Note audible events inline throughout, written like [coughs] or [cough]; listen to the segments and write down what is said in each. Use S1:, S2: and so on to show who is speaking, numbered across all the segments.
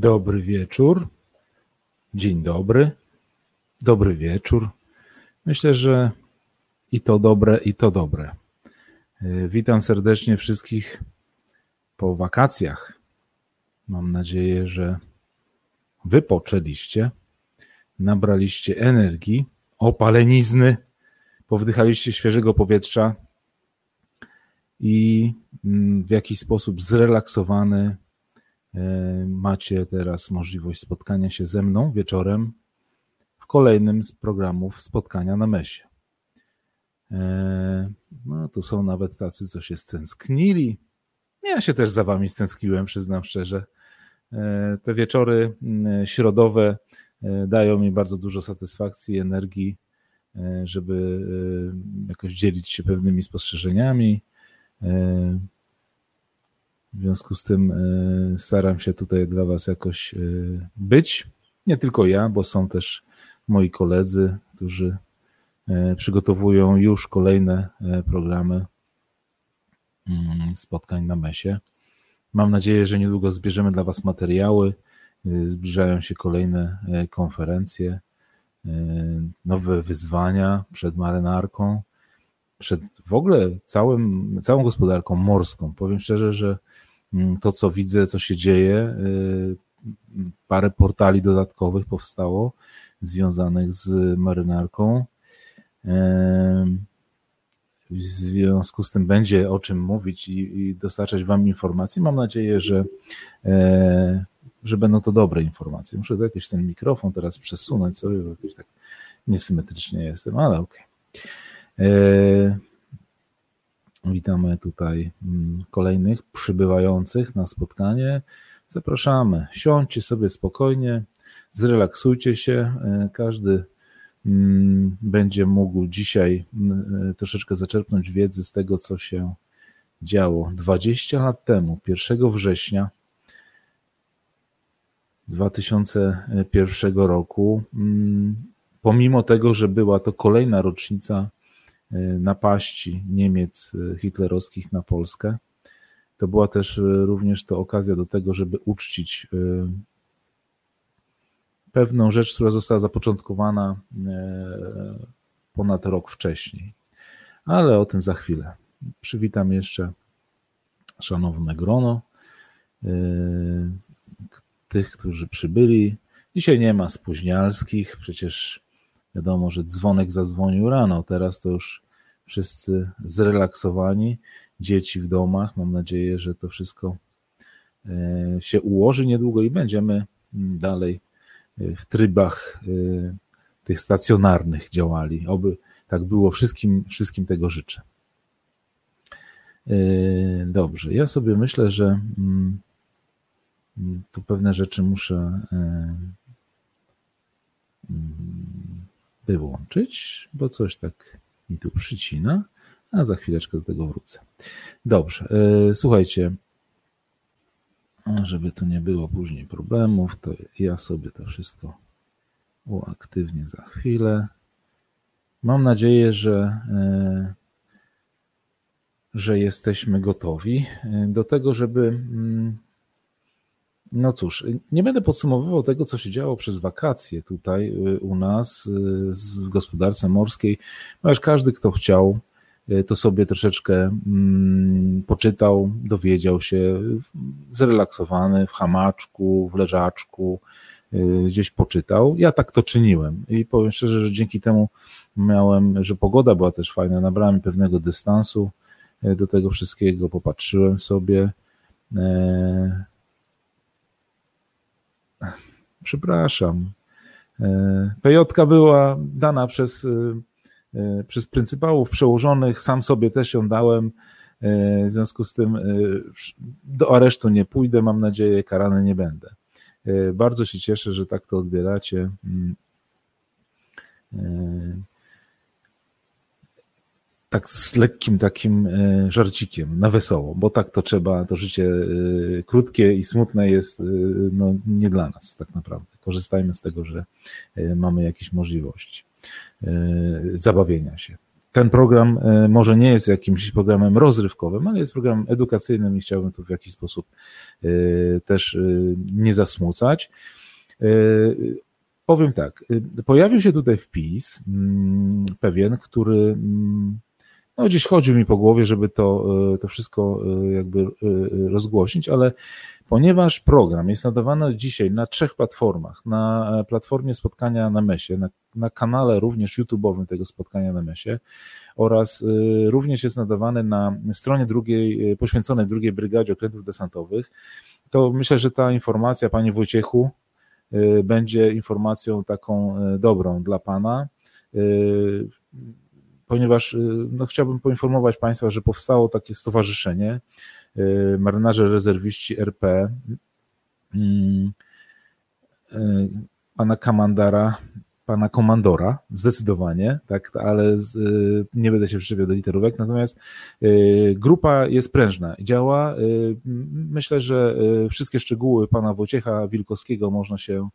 S1: Dobry wieczór. Dzień dobry. Dobry wieczór. Myślę, że i to dobre, i to dobre. Y, witam serdecznie wszystkich po wakacjach. Mam nadzieję, że wypoczęliście, nabraliście energii, opalenizny, powdychaliście świeżego powietrza i mm, w jakiś sposób zrelaksowany macie teraz możliwość spotkania się ze mną wieczorem w kolejnym z programów spotkania na mesie. E, no, tu są nawet tacy, co się stęsknili. Ja się też za wami stęskniłem, przyznam szczerze. E, te wieczory środowe dają mi bardzo dużo satysfakcji, energii, żeby jakoś dzielić się pewnymi spostrzeżeniami, E, w związku z tym e, staram się tutaj dla Was jakoś e, być. Nie tylko ja, bo są też moi koledzy, którzy przygotowują już kolejne programy mm, spotkań na mesie. Mam nadzieję, że niedługo zbierzemy dla Was materiały. Zbliżają się kolejne konferencje, nowe wyzwania przed marynarką przed w ogóle całym, całą gospodarką morską. Powiem szczerze, że to, co widzę, co się dzieje, y, parę portali dodatkowych powstało związanych z marynarką. W związku z tym będzie o czym mówić i, dostarczać Wam informacji. Mam nadzieję, że, e, że będą to dobre informacje. Muszę jakiś ten mikrofon teraz przesunąć sobie, bo jakoś tak niesymetrycznie jestem, ale okej. Okay. Witamy tutaj mm, kolejnych przybywających na spotkanie. Zapraszamy. Siądźcie sobie spokojnie, zrelaksujcie się. E, każdy mm, będzie mógł dzisiaj mm, e, troszeczkę zaczerpnąć wiedzy z tego, co się działo 20 lat temu, 1 września 2001 roku. Pomimo tego, że była to kolejna rocznica napaści Niemiec e, hitlerowskich na Polskę. To była też e, również to okazja do tego, żeby uczcić pewną rzecz, która została zapoczątkowana ponad rok wcześniej. Ale o tym za chwilę. Przywitam jeszcze szanowne grono tych, którzy przybyli. Dzisiaj nie ma spóźnialskich, przecież Wiadomo, że dzwonek zadzwonił rano, teraz to już wszyscy zrelaksowani, dzieci w domach. Mam nadzieję, że to wszystko e, się ułoży niedługo i będziemy mm, dalej e, w trybach e, tych stacjonarnych działali. Oby tak było, wszystkim, wszystkim tego życzę. Dobrze, ja sobie myślę, że mm, mm, tu pewne rzeczy muszę wyłączyć, bo coś tak mi tu przycina, a za chwileczkę do tego wrócę. Dobrze, e, słuchajcie, żeby tu nie było później problemów, to ja sobie to wszystko uaktywnię za chwilę. Mam nadzieję, że, e, że jesteśmy gotowi e, do tego, żeby mm, no cóż, nie będę podsumowywał tego, co się działo przez wakacje tutaj y, u nas y, w gospodarce morskiej, ponieważ każdy, kto chciał, y, to sobie troszeczkę mm, poczytał, dowiedział się, zrelaksowany w hamaczku, w leżaczku, gdzieś poczytał. Ja tak to czyniłem i powiem szczerze, że dzięki temu miałem, że pogoda była też fajna, nabrałem pewnego dystansu do tego wszystkiego, popatrzyłem sobie, Przepraszam. E, PJ była dana przez, e, e, przez pryncypałów przełożonych, sam sobie też ją dałem. W związku z tym do aresztu nie pójdę, mam nadzieję, karany nie będę. Bardzo się cieszę, że tak to odbieracie. Tak z lekkim takim e, żarcikiem, na wesoło, bo tak to trzeba, to życie e, krótkie i smutne jest e, no, nie dla nas tak naprawdę. Korzystajmy z tego, że mamy jakieś możliwości zabawienia się. ten program może nie jest jakimś programem rozrywkowym, ale jest programem edukacyjnym i chciałbym tu w jakiś sposób też nie zasmucać. Powiem tak, pojawił się tutaj wpis mm, pewien, który mm, no gdzieś chodził mi po głowie, żeby to, to wszystko jakby rozgłosić, ale Ponieważ program jest nadawany dzisiaj na trzech platformach, na platformie spotkania na Mesie, na, na kanale również YouTube'owym tego spotkania na Mesie oraz również jest nadawany na stronie drugiej, poświęconej drugiej brygadzie okrętów desantowych, to myślę, że ta informacja, panie Wojciechu, będzie informacją taką dobrą dla pana, ponieważ no, chciałbym poinformować państwa, że powstało takie stowarzyszenie, Y, marynarze rezerwiści RP mm, y, pana komandara, pana komandora, zdecydowanie, tak, ale z, y, nie będę się przyczepiał do literówek, natomiast grupa jest prężna działa. Myślę, że wszystkie szczegóły pana Wojciecha Wilkowskiego można się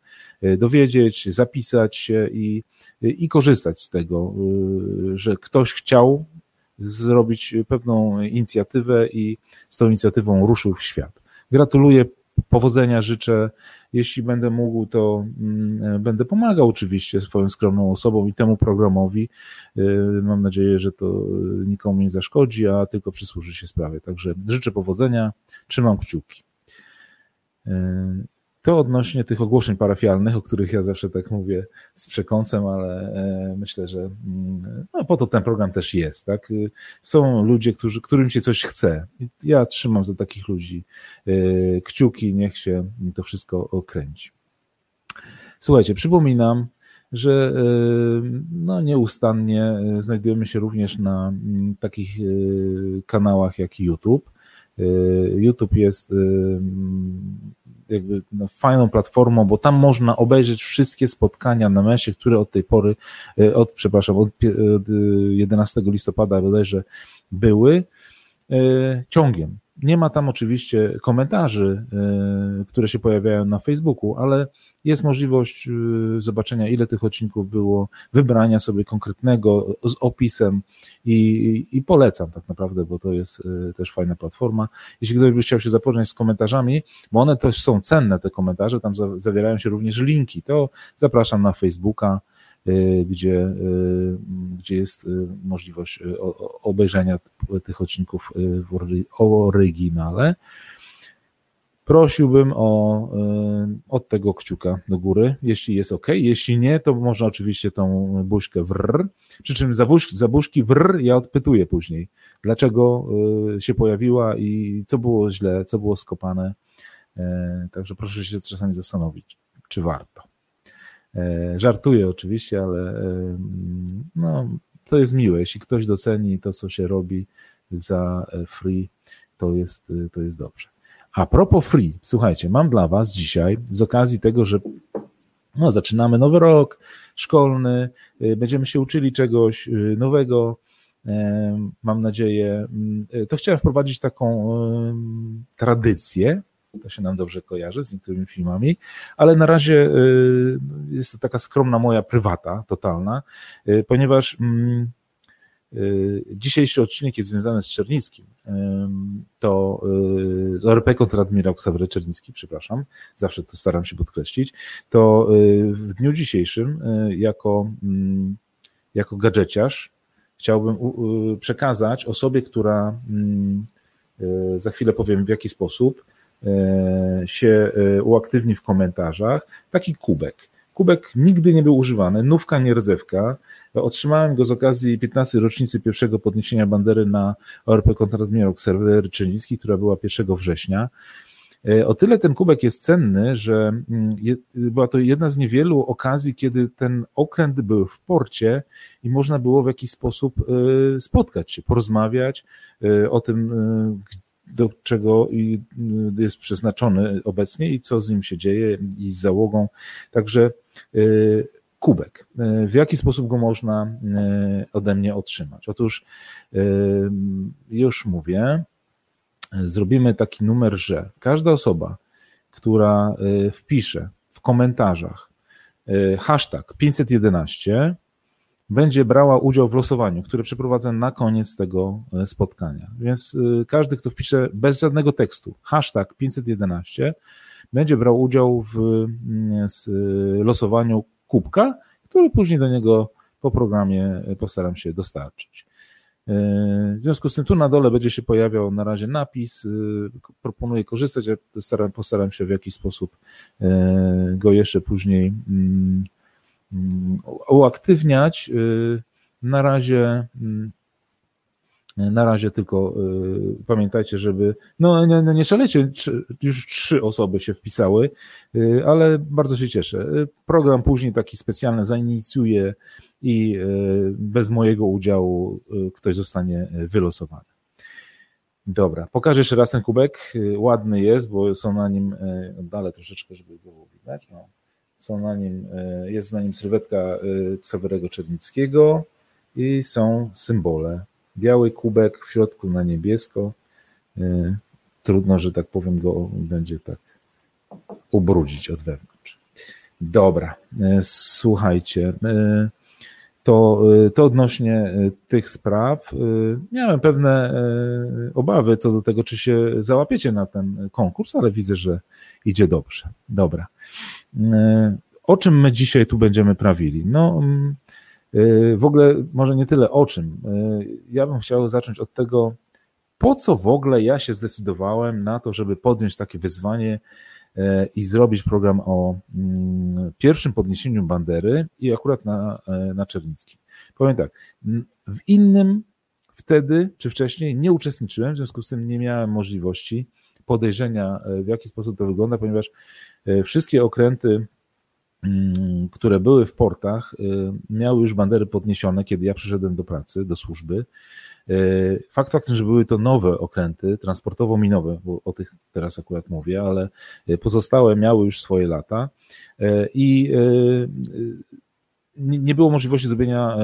S1: dowiedzieć, zapisać się i, i korzystać z tego, że ktoś chciał zrobić pewną inicjatywę i z tą inicjatywą ruszył w świat. Gratuluję, powodzenia życzę. Jeśli będę mógł, to mm, będę pomagał oczywiście swoją skromną osobą i temu programowi. Y, mam nadzieję, że to nikomu nie zaszkodzi, a tylko przysłuży się sprawie. Także życzę powodzenia, trzymam kciuki. Y, to odnośnie tych ogłoszeń parafialnych, o których ja zawsze tak mówię z przekąsem, ale e, myślę, że mm, no, po to ten program też jest. Tak? Są ludzie, którzy, którym się coś chce. Ja trzymam za takich ludzi e, kciuki, niech się to wszystko okręci. Słuchajcie, przypominam, że e, no, nieustannie znajdujemy się również na mm, takich kanałach jak YouTube. YouTube jest jakby no, fajną platformą, bo tam można obejrzeć wszystkie spotkania na mesie, które od tej pory, e, od, przepraszam, od, od 11 listopada bodajże były e, ciągiem. Nie ma tam oczywiście komentarzy, e, które się pojawiają na Facebooku, ale jest możliwość y, zobaczenia, ile tych odcinków było, wybrania sobie konkretnego z opisem i, i polecam tak naprawdę, bo to jest y, też fajna platforma. Jeśli ktoś by chciał się zapoznać z komentarzami, bo one też są cenne, te komentarze, tam zawierają się również linki, to zapraszam na Facebooka, y, gdzie, gdzie jest możliwość obejrzenia tych odcinków w oryginale. Prosiłbym o, y, od tego kciuka do góry, jeśli jest ok. Jeśli nie, to można oczywiście tą buźkę wrr. Przy czym za, buź, za buźki wrr ja odpytuję później, dlaczego y, się pojawiła i co było źle, co było skopane. E, także proszę się czasami zastanowić, czy warto. E, żartuję oczywiście, ale e, no, to jest miłe. Jeśli ktoś doceni to, co się robi za free, to jest, to jest dobrze. A propos free, słuchajcie, mam dla Was dzisiaj z okazji tego, że no, zaczynamy nowy rok szkolny, y, będziemy się uczyli czegoś y, nowego. Mam nadzieję, y, to chciałem wprowadzić taką tradycję, to się nam dobrze kojarzy z niektórymi filmami, ale na razie jest to taka skromna moja prywata, totalna, ponieważ mm, Y, dzisiejszy odcinek jest związany z Czernickim. To y, z ORP kontradmirał Ksawery Czernicki, przepraszam, zawsze to staram się podkreślić. To y, w dniu dzisiejszym jako, mm, jako gadżeciarz chciałbym przekazać osobie, która mm, za chwilę powiem w jaki sposób się uaktywni w komentarzach, taki kubek. Kubek nigdy nie był używany, nówka, nie rdzewka. Otrzymałem go z okazji 15. rocznicy pierwszego podniesienia bandery na ORP kontradmirał Ksawery Czernicki, która była 1 września. E, o tyle ten kubek jest cenny, że mm, była to jedna z niewielu okazji, kiedy ten okręt był w porcie i można było w jakiś sposób e, spotkać się, porozmawiać e, o tym, do czego jest przeznaczony obecnie i co z nim się dzieje i z załogą. Także kubek. W jaki sposób go można ode mnie otrzymać? Otóż już mówię, zrobimy taki numer, że każda osoba, która wpisze w komentarzach hashtag 511 będzie brała udział w losowaniu, które przeprowadzę na koniec tego spotkania. Więc każdy, kto wpisze bez żadnego tekstu hashtag 511, będzie brał udział w mm, losowaniu kubka, który później do niego po programie postaram się dostarczyć. W związku z tym tu na dole będzie się pojawiał na razie napis. Proponuję korzystać, ja postaram, się w jakiś sposób e, go jeszcze później mm, uaktywniać. E, na razie mm, na razie tylko y, pamiętajcie, żeby. No, nie, no nie szalecie, już trzy osoby się wpisały, y, ale bardzo się cieszę. Y, program później taki specjalny zainicjuje i bez mojego udziału ktoś zostanie wylosowany. Dobra, pokażę jeszcze raz ten kubek. Ładny jest, bo są na nim, oddalę troszeczkę, żeby było widać. No. Są na nim, jest na nim sylwetka Ksawerego Czernickiego i są symbole biały kubek, w środku na niebiesko. E, trudno, że tak powiem, go będzie tak ubrudzić od wewnątrz. Dobra, e, słuchajcie, e, to, to odnośnie tych spraw. Miałem pewne obawy co do tego, czy się załapiecie na ten konkurs, ale widzę, że idzie dobrze. Dobra. O czym my dzisiaj tu będziemy prawili? No, mm, Y, w ogóle może nie tyle o czym. Y, ja bym chciał zacząć od tego, po co w ogóle ja się zdecydowałem na to, żeby podjąć takie wyzwanie y, i zrobić program o mm, pierwszym podniesieniu bandery i akurat na, na Czernickim. Powiem tak, w innym wtedy czy wcześniej nie uczestniczyłem, w związku z tym nie miałem możliwości podejrzenia, w jaki sposób to wygląda, ponieważ wszystkie okręty Mm, które były w portach, y, miały już bandery podniesione, kiedy ja przyszedłem do pracy, do służby. Y, fakt faktem, że były to nowe okręty, transportowo-minowe, bo o tych teraz akurat mówię, ale pozostałe miały już swoje lata i nie było możliwości zrobienia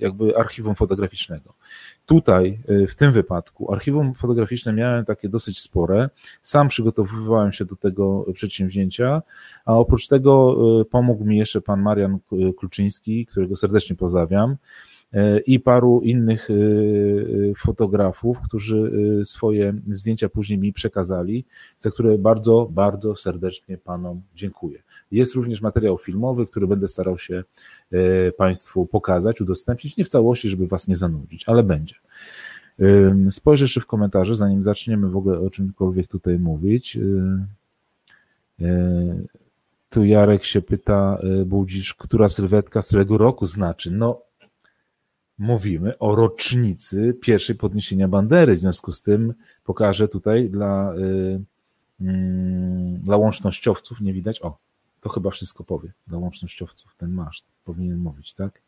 S1: jakby archiwum fotograficznego. Tutaj, y, w tym wypadku, archiwum fotograficzne miałem takie dosyć spore. Sam przygotowywałem się do tego przedsięwzięcia, a oprócz tego y, pomógł mi jeszcze pan Marian Kluczyński, którego serdecznie pozdrawiam y, i paru innych fotografów, którzy swoje zdjęcia później mi przekazali, za które bardzo, bardzo serdecznie Panom dziękuję. Jest również materiał filmowy, który będę starał się e, Państwu pokazać, udostępnić, nie w całości, żeby Was nie zanudzić, ale będzie. Spojrzę jeszcze w komentarze, zanim zaczniemy w ogóle o czymkolwiek tutaj mówić. E, e, tu Jarek się pyta, Budzisz, która sylwetka z którego roku znaczy? No, mówimy o rocznicy pierwszej podniesienia bandery. W związku z tym pokażę tutaj dla, mm, dla łącznościowców, nie widać, o, to chyba wszystko powie dla łącznościowców. Ten maszt powinien mówić, tak?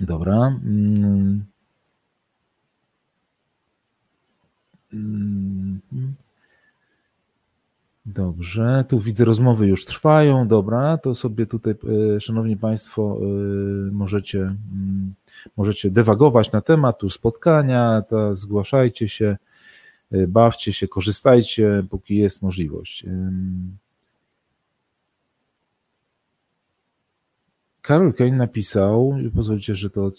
S1: Dobra. Dobrze, tu widzę rozmowy już trwają, dobra, to sobie tutaj, e, szanowni państwo, e, możecie, mm, możecie dewagować na temat tu spotkania, zgłaszajcie się, bawcie się, korzystajcie, póki jest możliwość. Karol Kane napisał, pozwólcie, że to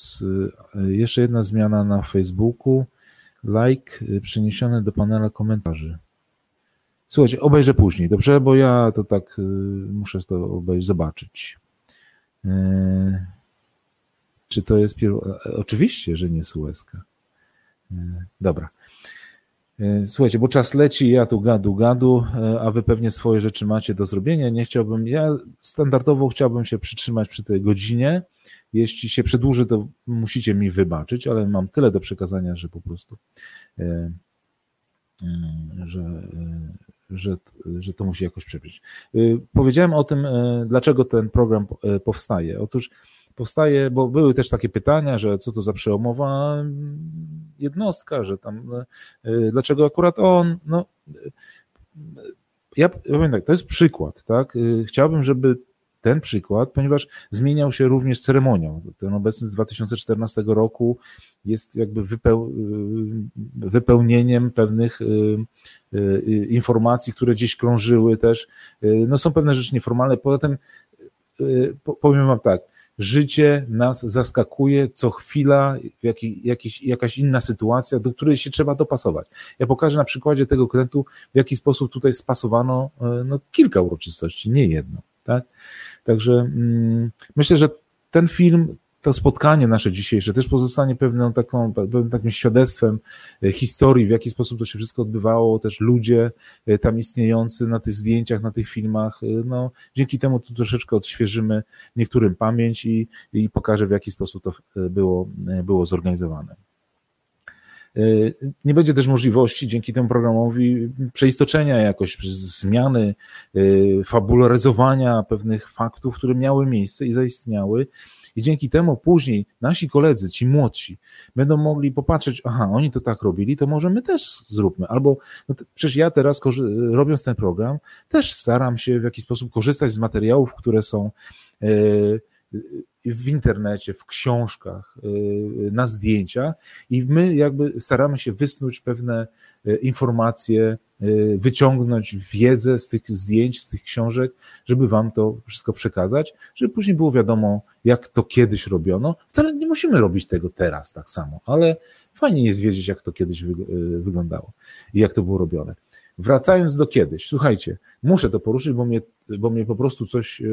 S1: e, jeszcze jedna zmiana na Facebooku, like e, przeniesiony do panela komentarzy. Słuchajcie, obejrzę później, dobrze? Bo ja to tak muszę to obejrzeć, zobaczyć. Czy to jest. Oczywiście, że nie Suezka. Dobra. E, słuchajcie, bo czas leci, ja tu gadu, gadu, e, a wy pewnie swoje rzeczy macie do zrobienia. Nie chciałbym, ja standardowo chciałbym się przytrzymać przy tej godzinie. Jeśli się przedłuży, to musicie mi wybaczyć, ale mam tyle do przekazania, że po prostu, e, że, że, że to musi jakoś przebiec. Powiedziałem o tym, dlaczego ten program powstaje. Otóż powstaje, bo były też takie pytania, że co to za przełomowa jednostka, że tam e, dlaczego akurat on, no ja powiem tak, to jest przykład, tak? E, chciałbym, żeby ten przykład, ponieważ zmieniał się również ceremonią. Ten obecny z 2014 roku jest jakby wypeł, e, wypełnieniem pewnych informacji, które gdzieś krążyły też. No są pewne rzeczy nieformalne. Poza tym powiem wam tak, życie nas zaskakuje co chwila, jakiś, jakaś inna sytuacja, do której się trzeba dopasować. Ja pokażę na przykładzie tego krętu, w jaki sposób tutaj spasowano no, kilka uroczystości, nie jedno. Tak? Także mm, myślę, że ten film to spotkanie nasze dzisiejsze też pozostanie pewną taką, pewnym takim świadectwem e, historii, w jaki sposób to się wszystko odbywało, też ludzie e, tam istniejący na tych zdjęciach, na tych filmach, e, no dzięki temu tu troszeczkę odświeżymy niektórym pamięć i, i pokażę w jaki sposób to było, było zorganizowane. Nie będzie też możliwości dzięki temu programowi przeistoczenia jakoś zmiany, fabularyzowania pewnych faktów, które miały miejsce i zaistniały i dzięki temu później nasi koledzy, ci młodsi, będą mogli popatrzeć, aha, oni to tak robili, to może my też zróbmy. Albo no przecież ja teraz, robiąc ten program, też staram się w jakiś sposób korzystać z materiałów, które są e, w internecie, w książkach, y, na zdjęciach i my jakby staramy się wysnuć pewne y, informacje, y, wyciągnąć wiedzę z tych zdjęć, z tych książek, żeby wam to wszystko przekazać, żeby później było wiadomo, jak to kiedyś robiono. Wcale nie musimy robić tego teraz tak samo, ale fajnie jest wiedzieć, jak to kiedyś wyglądało i jak to było robione. Wracając do kiedyś, słuchajcie, muszę to poruszyć, bo mnie, bo mnie po prostu coś e,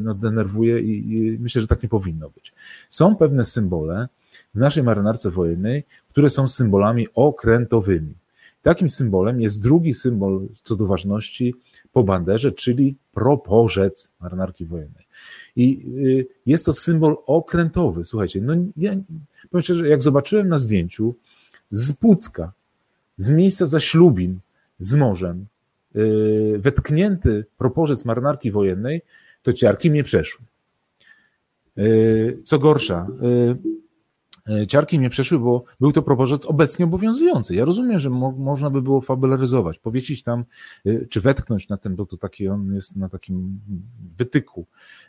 S1: no, denerwuje i, i myślę, że tak nie powinno być. Są pewne symbole w naszej marynarce wojennej, które są symbolami okrętowymi. Takim symbolem jest drugi symbol co do ważności po banderze, czyli proporzec marynarki wojennej. I y, jest to symbol okrętowy. Słuchajcie, no ja powiem szczerze, jak zobaczyłem na zdjęciu z Pucka, z miejsca zaślubin, z morzem, yy, wetknięty proporzec marynarki wojennej, to ciarki mnie przeszły. Yy, co gorsza, yy, ciarki mnie przeszły, bo był to propozyc obecnie obowiązujący. Ja rozumiem, że mo można by było fabularyzować, powiesić tam, e, czy wetknąć na ten, bo to taki on jest na takim wytyku.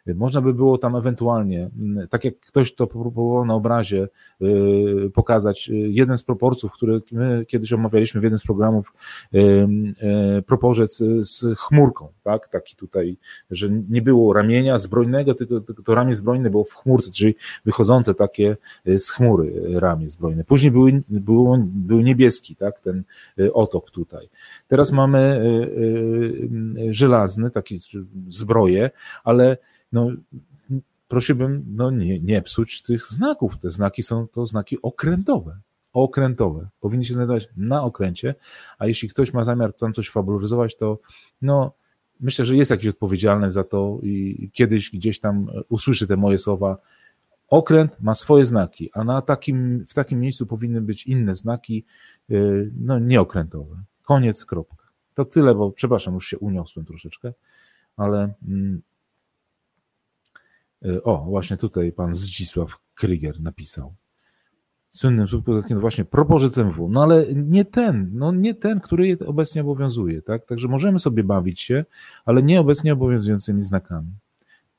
S1: E, można by było tam ewentualnie, tak jak ktoś to próbował na obrazie pokazać, jeden z proporców, który my kiedyś omawialiśmy w jednym z programów, proporzec z chmurką, tak? Taki tutaj, że nie było ramienia zbrojnego, tylko to ramię zbrojne było w chmurce, czyli wychodzące takie z chmurki chmury ramię zbrojne. Później były, był, był niebieski, tak, ten y, otok tutaj. Teraz mamy y, żelazny, taki zbroje, ale no, prosiłbym no, nie, nie psuć tych znaków. Te znaki są to znaki okrętowe. Okrętowe. Powinny się znajdować na okręcie, a jeśli ktoś ma zamiar tam coś fabularyzować, to no, myślę, że jest jakiś odpowiedzialny za to i kiedyś gdzieś tam usłyszy te moje słowa, Okręt ma swoje znaki, a na takim, w takim miejscu powinny być inne znaki, y, no nieokrętowe. Koniec, kropka. To tyle, bo przepraszam, już się uniosłem troszeczkę, ale mm, y, o, właśnie tutaj pan Zdzisław Kryger napisał. Słynnym subpozytkiem właśnie propozycję MW. No ale nie ten, no nie ten, który obecnie obowiązuje, tak? Także możemy sobie bawić się, ale nie obecnie obowiązującymi znakami.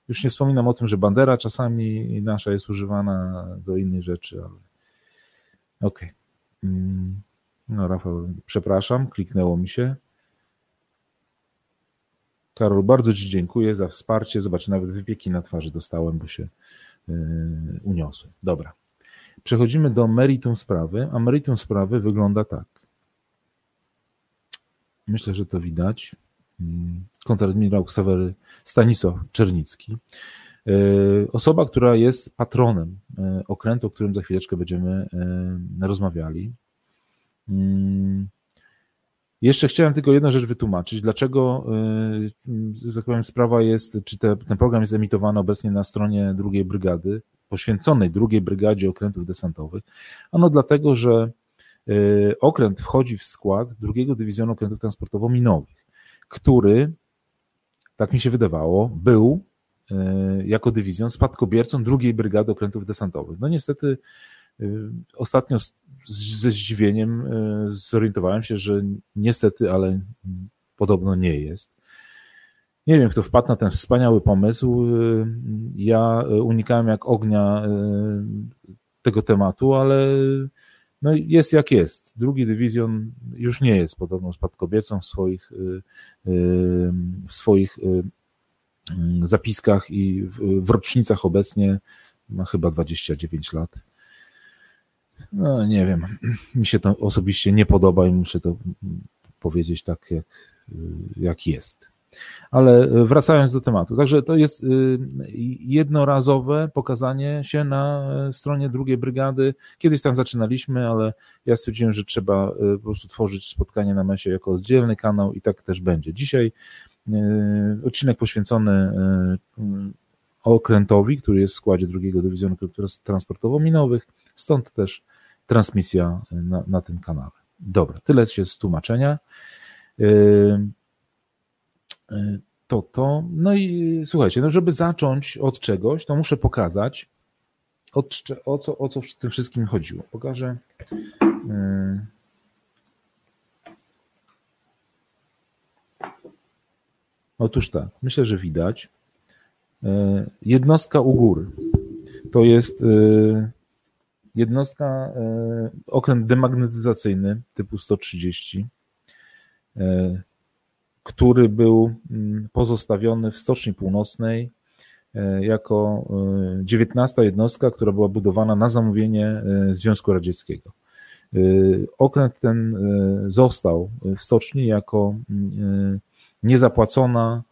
S1: Już nie wspominam o tym, że bandera czasami nasza jest używana do innych rzeczy, ale okej. Okay. Mm, no Rafał, przepraszam, kliknęło mi się. Karol, bardzo Ci dziękuję za wsparcie. Zobacz, nawet wypieki na twarzy dostałem, bo się yy, uniosłem. Dobra. Przechodzimy do meritum sprawy, a meritum sprawy wygląda tak. Myślę, że to widać. Kontradmirał Ksawery Stanisław Czernicki. E, osoba, która jest patronem e, okrętu, o którym za chwileczkę będziemy e, rozmawiali. Jeszcze chciałem tylko jedną rzecz wytłumaczyć, dlaczego, że tak powiem, sprawa jest, czy te, ten program jest emitowany obecnie na stronie drugiej brygady, poświęconej drugiej brygadzie okrętów desantowych. Ano dlatego, że okręt wchodzi w skład drugiego dywizjonu okrętów transportowo-minowych który, tak mi się wydawało, był e, jako dywizjon spadkobiercą drugiej brygady okrętów desantowych. No niestety e, ostatnio ze zdziwieniem e, zorientowałem się, że niestety, ale podobno nie jest. Nie wiem, kto wpadł na ten wspaniały pomysł. Ja unikałem jak ognia tego tematu, ale no jest jak jest. Drugi dywizjon już nie jest podobną spadkobiercą w swoich, y, y, w swoich y, mm, zapiskach i w rocznicach obecnie ma chyba 29 lat. No nie wiem, mi się to osobiście nie podoba i muszę to powiedzieć tak, jak, jak jest. Ale wracając do tematu, także to jest y, jednorazowe pokazanie się na stronie drugiej brygady. Kiedyś tam zaczynaliśmy, ale ja stwierdziłem, że trzeba y, po prostu tworzyć spotkanie na mesie jako oddzielny kanał i tak też będzie. Dzisiaj odcinek poświęcony okrętowi, który jest w składzie drugiego dywizjonu transportowo-minowych, stąd też transmisja na, na tym kanale. Dobra, tyle się z tłumaczenia. Yy, to to. No i słuchajcie, no żeby zacząć od czegoś, to muszę pokazać, od, o, co, o co w tym wszystkim chodziło. Pokażę. Yy. Otóż tak, myślę, że widać. Jednostka u góry to jest Jednostka, e, okręt demagnetyzacyjny typu 130, e, który był mm, pozostawiony w Stoczni Północnej e, jako 19 jednostka, która była budowana na zamówienie Związku Radzieckiego. Okręt ten został w stoczni jako mm, niezapłacona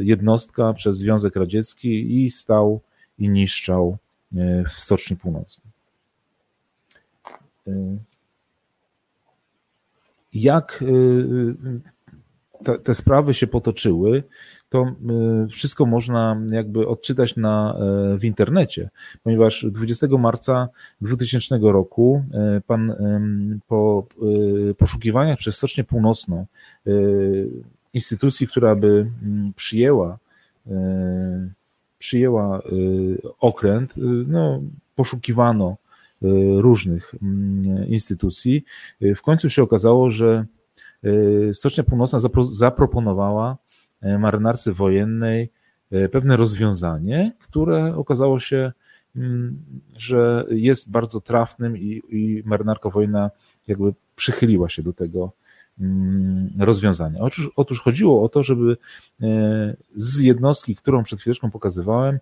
S1: jednostka przez Związek Radziecki i stał i niszczał E, w Stoczni Północnej. E, jak e, te, te sprawy się potoczyły, to wszystko można jakby odczytać na, w internecie, ponieważ 20 marca 2000 roku pan po poszukiwaniach przez Stocznię Północną instytucji, która by przyjęła przyjęła y, okręt, y, no, poszukiwano y, różnych instytucji. W końcu się okazało, że Stocznia Północna zaproponowała marynarce wojennej pewne rozwiązanie, które okazało się, mm, że jest bardzo trafnym i, i marynarka wojenna jakby przychyliła się do tego Mm, rozwiązania. Otóż, otóż chodziło o to, żeby z jednostki, którą przed chwileczką pokazywałem,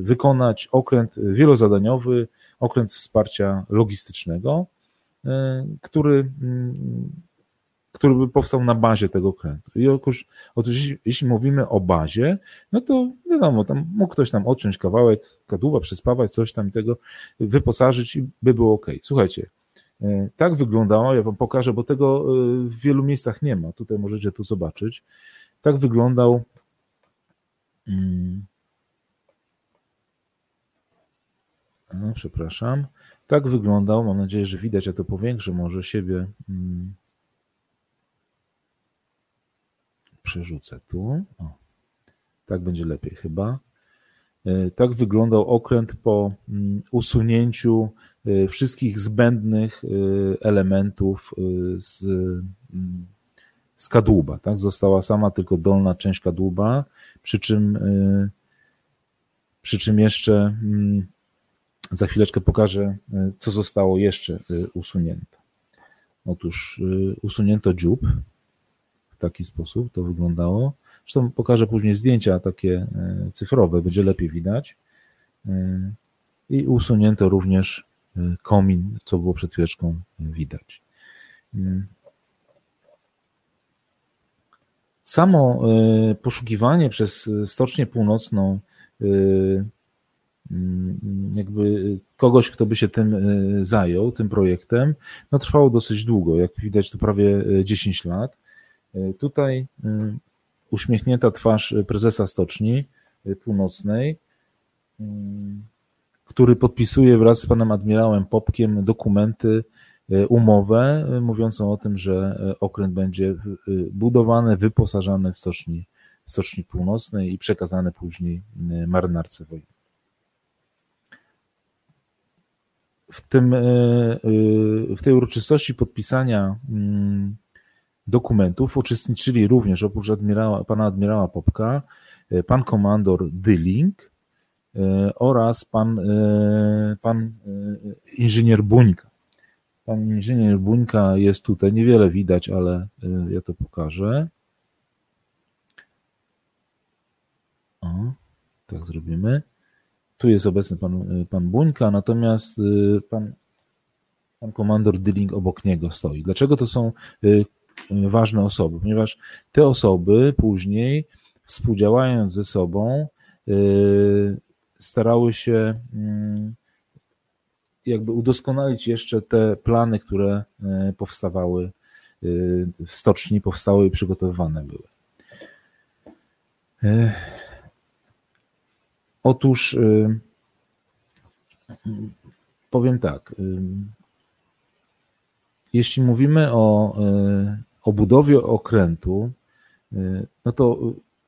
S1: wykonać okręt wielozadaniowy, okręt wsparcia logistycznego, który, mm, który by powstał na bazie tego okrętu. I otóż, otóż jeśli, mówimy o bazie, no to wiadomo, tam mógł ktoś tam odciąć kawałek kadłuba, przyspawać, coś tam tego, wyposażyć i by było ok. Słuchajcie, E, tak wyglądało, ja wam pokażę, bo tego e, w wielu miejscach nie ma. Tutaj możecie to zobaczyć. Tak wyglądał mm, no, przepraszam. Tak wyglądał, mam nadzieję, że widać, ja to powiększę może siebie. Mm, przerzucę tu. O, tak będzie lepiej chyba. E, tak wyglądał okręt po mm, usunięciu e, wszystkich zbędnych e, elementów z, mm, z kadłuba. Tak? Została sama tylko dolna część kadłuba, przy czym, przy czym jeszcze mm, za chwileczkę pokażę, co zostało jeszcze usunięte. Otóż usunięto dziób w taki sposób, to wyglądało. Zresztą pokażę później zdjęcia takie e, cyfrowe, będzie lepiej widać. E, I usunięto również e, komin, co było przed chwileczką widać. Samo poszukiwanie przez Stocznię Północną jakby kogoś, kto by się tym zajął, tym projektem, no trwało dosyć długo, jak widać to prawie 10 lat. Tutaj uśmiechnięta twarz prezesa Stoczni Północnej, mm, który podpisuje wraz z panem admirałem Popkiem dokumenty, e, umowę e, mówiącą o tym, że e, okręt będzie budowany, wyposażany w stoczni, w stoczni północnej i przekazany później marynarce wojennej. W, tym, w tej uroczystości podpisania mm, dokumentów uczestniczyli również oprócz admirała, pana admirała Popka, e, pan komandor Dyling e, oraz pan, e, pan inżynier Buńka. Pan inżynier Buńka jest tutaj, niewiele widać, ale ja to pokażę. O, tak zrobimy. Tu jest obecny pan, pan Buńka, natomiast pan, pan komandor Dyling obok niego stoi. Dlaczego to są ważne osoby? Ponieważ te osoby później współdziałając ze sobą starały się mm, jakby udoskonalić jeszcze te plany, które e, powstawały w stoczni, powstały i przygotowywane były. Otóż powiem tak. Jeśli mówimy o, o budowie okrętu, no to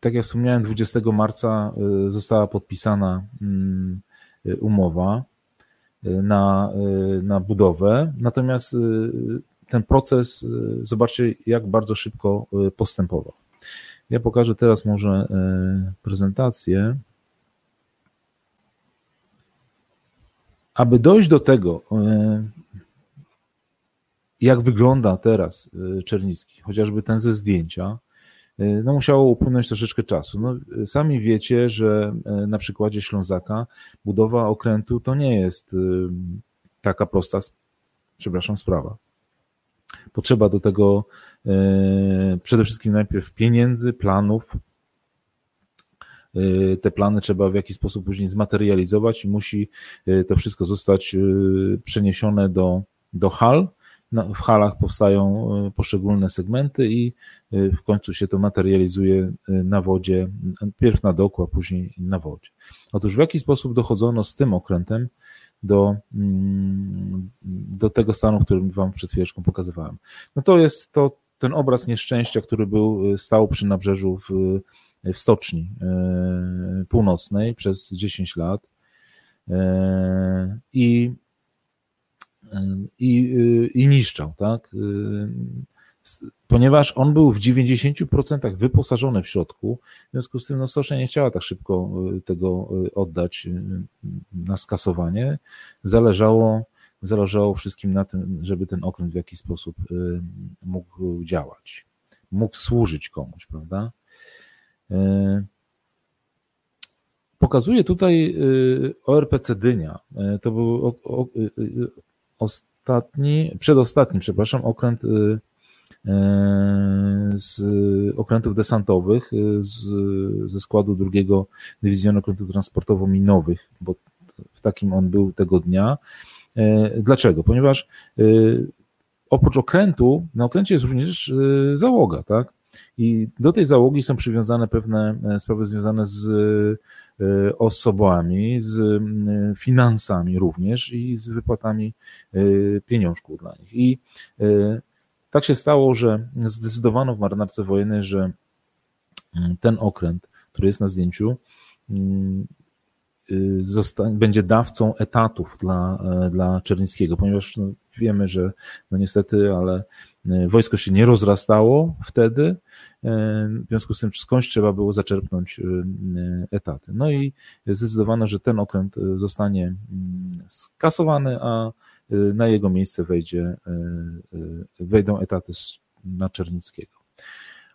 S1: tak jak wspomniałem, 20 marca została podpisana mm, umowa na, na budowę. Natomiast ten proces, zobaczcie, jak bardzo szybko postępował. Ja pokażę teraz może prezentację. Aby dojść do tego, jak wygląda teraz Czernicki, chociażby ten ze zdjęcia, Y, no musiało upłynąć troszeczkę czasu. No, sami wiecie, że y, na przykładzie Ślązaka budowa okrętu to nie jest y, taka prosta, przepraszam, sprawa. Potrzeba do tego przede wszystkim najpierw pieniędzy, planów. Te plany trzeba w jakiś sposób później zmaterializować i musi to wszystko zostać przeniesione do, do hal, w halach powstają e, poszczególne segmenty i e, w końcu się to materializuje e, na wodzie, pierw na doku, a później na wodzie. Otóż w jaki sposób dochodzono z tym okrętem do, mm, do tego stanu, który Wam przed chwileczką pokazywałem? No to jest to ten obraz nieszczęścia, który był, stał przy nabrzeżu w, w stoczni północnej przez 10 lat. I i, y, i niszczał, tak? Y, ponieważ on był w 90% wyposażony w środku, w związku z tym no, stocznia nie chciała tak szybko y, tego oddać na skasowanie. Zależało, zależało wszystkim na tym, żeby ten okręt w jakiś sposób mógł działać, mógł służyć komuś, prawda? Pokazuję tutaj ORPC Dynia. To był ostatni, przedostatni, przepraszam, okręt y, y, z okrętów desantowych y, z, ze składu drugiego dywizjonu okrętów transportowo-minowych, bo w takim on był tego dnia. Dlaczego? Ponieważ oprócz okrętu, na okręcie jest również załoga, tak? I do tej załogi są przywiązane pewne sprawy związane z E, osobami, z e, finansami również i z wypłatami e, pieniążków dla nich. I tak się stało, że zdecydowano w marynarce wojennej, że mm, ten okręt, który jest na zdjęciu, mm, będzie dawcą etatów dla, dla Czernińskiego, ponieważ no, wiemy, że no niestety, ale wojsko się nie rozrastało wtedy, w związku z tym skądś trzeba było zaczerpnąć y, y, etaty. No i zdecydowano, że ten okręt y, zostanie mm, skasowany, a na jego miejsce wejdzie, wejdą etaty na Czernickiego.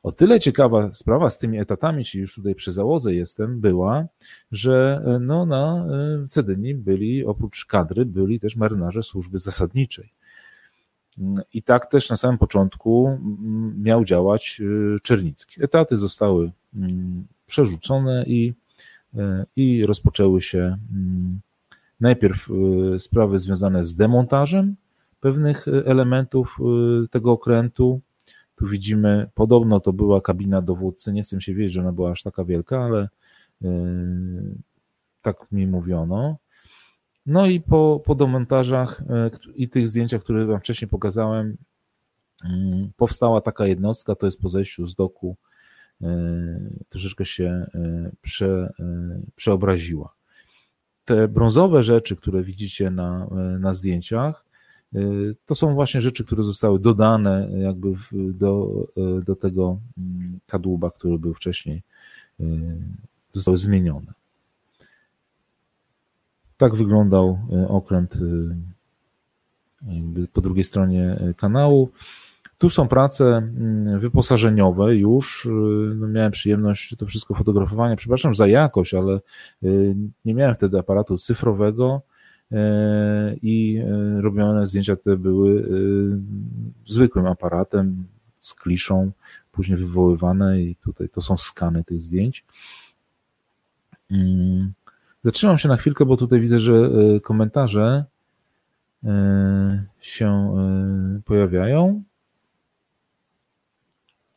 S1: O tyle ciekawa sprawa z tymi etatami, czyli już tutaj przy załodze jestem, była, że no na Cedyni byli, oprócz kadry, byli też marynarze służby zasadniczej. I tak też na samym początku mm, miał działać y, Czernicki. Etaty zostały mm, przerzucone i, y, i rozpoczęły się mm, najpierw y, sprawy związane z demontażem pewnych elementów tego okrętu. Tu widzimy, podobno to była kabina dowódcy. Nie chcę się wiedzieć, że ona była aż taka wielka, ale tak mi mówiono. No i po, po demontażach e, i tych zdjęciach, które Wam wcześniej pokazałem, mm, powstała taka jednostka, to jest po zejściu z doku, e, troszeczkę się e, prze, przeobraziła. Te brązowe rzeczy, które widzicie na, na zdjęciach, to są właśnie rzeczy, które zostały dodane jakby do, do tego mm, kadłuba, który był wcześniej, zostały zmienione. Tak wyglądał e, okręt e, po drugiej stronie e, kanału. Tu są prace mm, wyposażeniowe już. No miałem przyjemność to wszystko fotografowania. Przepraszam za jakość, ale nie miałem wtedy aparatu cyfrowego i robione zdjęcia te były zwykłym aparatem z kliszą, później wywoływane i tutaj to są skany tych zdjęć. Zatrzymam się na chwilkę, bo tutaj widzę, że e, komentarze e, się e, pojawiają.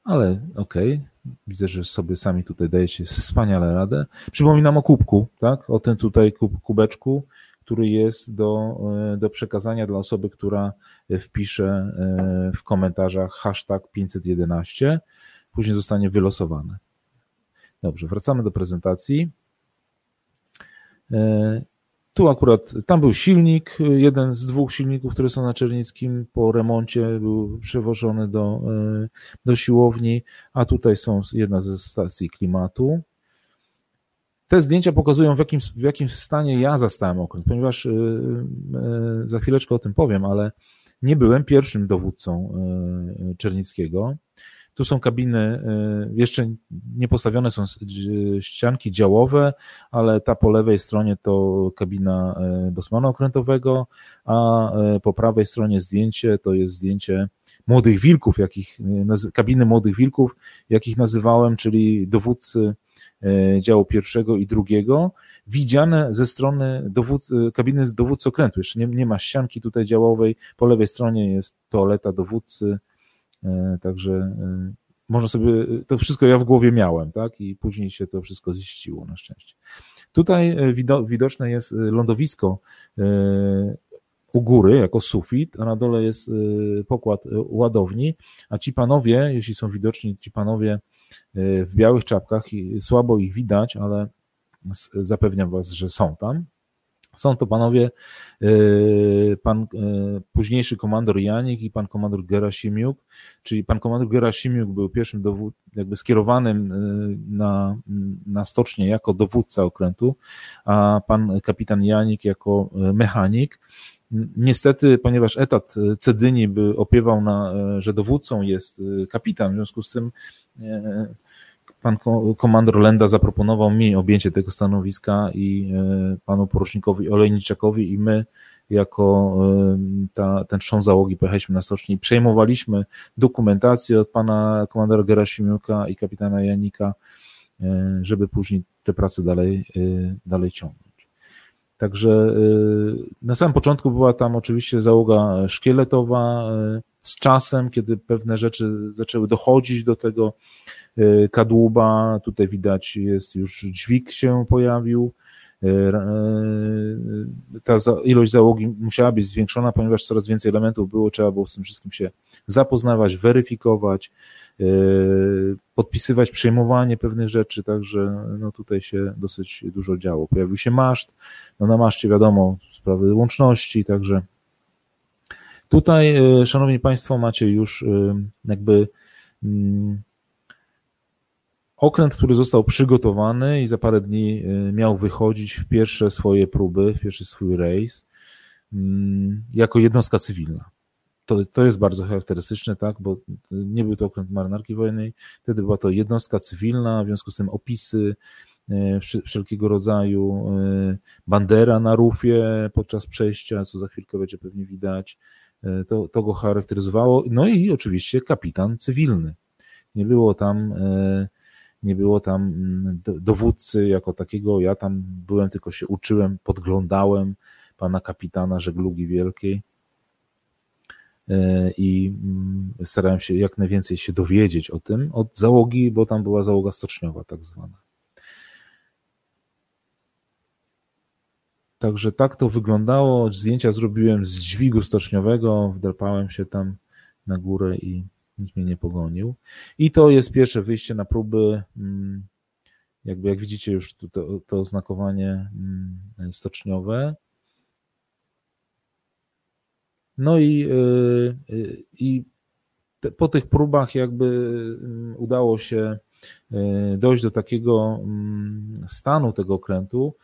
S1: Ale okej, okay. widzę, że sobie sami tutaj dajecie wspaniale radę. Przypominam o kubku, tak? O tym tutaj kub, kubeczku, który jest do, do przekazania dla osoby, która wpisze w komentarzach hashtag 511. Później zostanie wylosowane. Dobrze, wracamy do prezentacji. E, tu akurat, tam był silnik, jeden z dwóch silników, które są na Czernickim, po remoncie był przewożony do, e, do siłowni, a tutaj są jedna ze stacji klimatu. Te zdjęcia pokazują, w jakim, w jakim stanie ja zastałem okręt, ponieważ e, za chwileczkę o tym powiem, ale nie byłem pierwszym dowódcą Czernickiego. Tu są kabiny, y, jeszcze nie postawione są ścianki działowe, ale ta po lewej stronie to kabina y, Bosmana okrętowego, a y, po prawej stronie zdjęcie to jest zdjęcie młodych wilków, jakich, kabiny młodych wilków, jakich nazywałem, czyli dowódcy działu pierwszego i drugiego, widziane ze strony dowód, kabiny dowódcy okrętu. Jeszcze nie, nie ma ścianki tutaj działowej, po lewej stronie jest toaleta dowódcy, także e, można sobie, to wszystko ja w głowie miałem, tak? I później się to wszystko ziściło na szczęście. Tutaj e, widoczne jest lądowisko u góry jako sufit, a na dole jest pokład ładowni, a ci panowie, jeśli są widoczni, ci panowie w białych czapkach, słabo ich widać, ale zapewniam was, że są tam. Są to panowie, e, pan e, późniejszy komandor Janik i pan komandor Gerasimiuk, czyli pan komandor Gerasimiuk był pierwszym dowód, jakby skierowanym e, na, na stocznię jako dowódca okrętu, a pan kapitan Janik jako mechanik. Niestety, ponieważ etat Cedyni by opiewał na, że dowódcą jest kapitan, w związku z tym pan komandor Lenda zaproponował mi objęcie tego stanowiska i e, panu porucznikowi Olejniczakowi i my jako e, ta, ten trzon załogi pojechaliśmy na stocznię i przejmowaliśmy dokumentację od pana komandora Gerasimiuka i kapitana Janika, e, żeby później te prace dalej, dalej ciągnąć. Także na samym początku była tam oczywiście załoga szkieletowa, z czasem, kiedy pewne rzeczy zaczęły dochodzić do tego kadłuba, tutaj widać jest już dźwig się pojawił, y, y, ta ilość załogi musiała być zwiększona, ponieważ coraz więcej elementów było, trzeba było z tym wszystkim się zapoznawać, weryfikować, podpisywać przejmowanie pewnych rzeczy, także no tutaj się dosyć dużo działo. Pojawił się maszt, no na maszcie wiadomo, sprawy łączności, także Tutaj, e, Szanowni Państwo, macie już e, jakby mm, okręt, który został przygotowany i za parę dni e, miał wychodzić w pierwsze swoje próby, w pierwszy swój rejs, mm, jako jednostka cywilna. To, to jest bardzo charakterystyczne, tak, bo nie był to okręt marynarki wojennej, wtedy była to jednostka cywilna, w związku z tym opisy wszelkiego rodzaju, bandera na rufie podczas przejścia, co za chwilkę będzie pewnie widać, to, to go charakteryzowało. No i oczywiście kapitan cywilny. Nie było tam, nie było tam mm, dowódcy jako takiego. Ja tam byłem, tylko się uczyłem, podglądałem pana kapitana żeglugi wielkiej e, i mm, starałem się jak najwięcej się dowiedzieć o tym od załogi, bo tam była załoga stoczniowa tak zwana. Także tak to wyglądało. Zdjęcia zrobiłem z dźwigu stoczniowego, wdrapałem się tam na górę i nikt mnie nie pogonił. I to jest pierwsze wyjście na próby. Mm, jakby jak widzicie już to, to, oznakowanie mm, stoczniowe. No i, y, y, i te, po tych próbach jakby mm, udało się y, dojść do takiego stanu tego okrętu,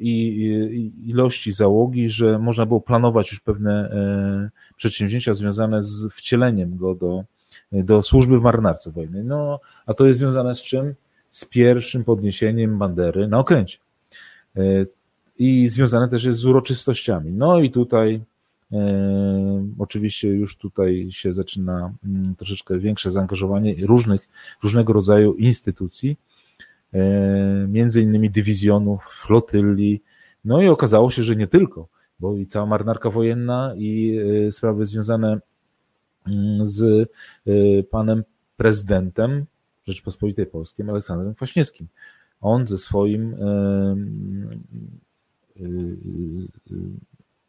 S1: i ilości załogi, że można było planować już pewne przedsięwzięcia związane z wcieleniem go do, do służby w marynarce wojennej. No, a to jest związane z czym? Z pierwszym podniesieniem bandery na okręcie. I związane też jest z uroczystościami. No i tutaj Oczywiście już tutaj się zaczyna mm, troszeczkę większe zaangażowanie różnych, różnego rodzaju instytucji, między innymi dywizjonów, flotyli, no i okazało się, że nie tylko, bo i cała marynarka wojenna i e, sprawy związane z e, panem prezydentem Rzeczpospolitej Polskiej, Aleksandrem Kwaśniewskim. On ze swoim e,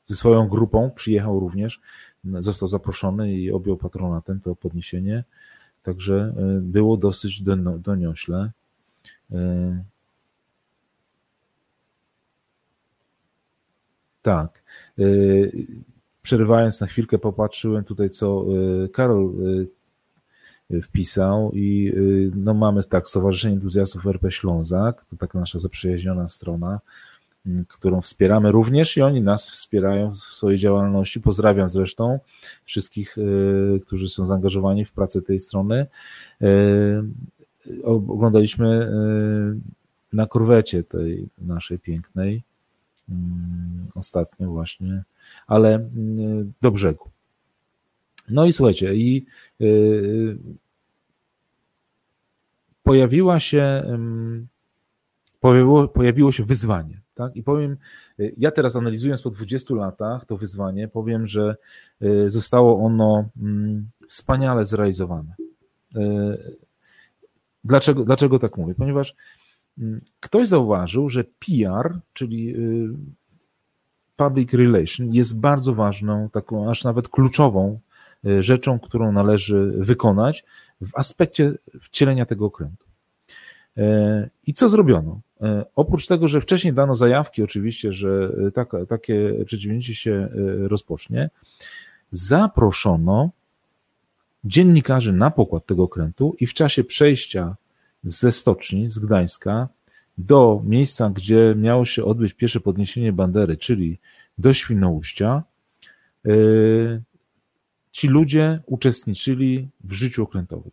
S1: ze swoją grupą przyjechał również, został zaproszony i objął patronatem to podniesienie, także było dosyć doniośle. Tak. Przerywając na chwilkę, popatrzyłem tutaj, co Karol wpisał i no mamy tak, Stowarzyszenie Entuzjastów RP Ślązak, to taka nasza zaprzyjaźniona strona, którą wspieramy również i oni nas wspierają w swojej działalności. Pozdrawiam zresztą wszystkich, którzy są zaangażowani w pracę tej strony. Oglądaliśmy na korwecie tej naszej pięknej ostatnio właśnie, ale mm, do brzegu. No i słuchajcie, i pojawiła się, pojawiło, pojawiło się wyzwanie. Tak? I powiem, y, ja teraz analizując po 20 latach to wyzwanie, powiem, że y, zostało ono mm, wspaniale zrealizowane. Y, dlaczego, dlaczego tak mówię? Ponieważ mm, ktoś zauważył, że PR, czyli public relation, jest bardzo ważną, taką aż nawet kluczową rzeczą, którą należy wykonać w aspekcie wcielenia tego okrętu. I co zrobiono? Oprócz tego, że wcześniej dano zajawki, oczywiście, że taka, takie przedsięwzięcie się rozpocznie, zaproszono dziennikarzy na pokład tego okrętu i w czasie przejścia ze stoczni, z Gdańska, do miejsca, gdzie miało się odbyć pierwsze podniesienie bandery, czyli do Świnoujścia, ci ludzie uczestniczyli w życiu okrętowym.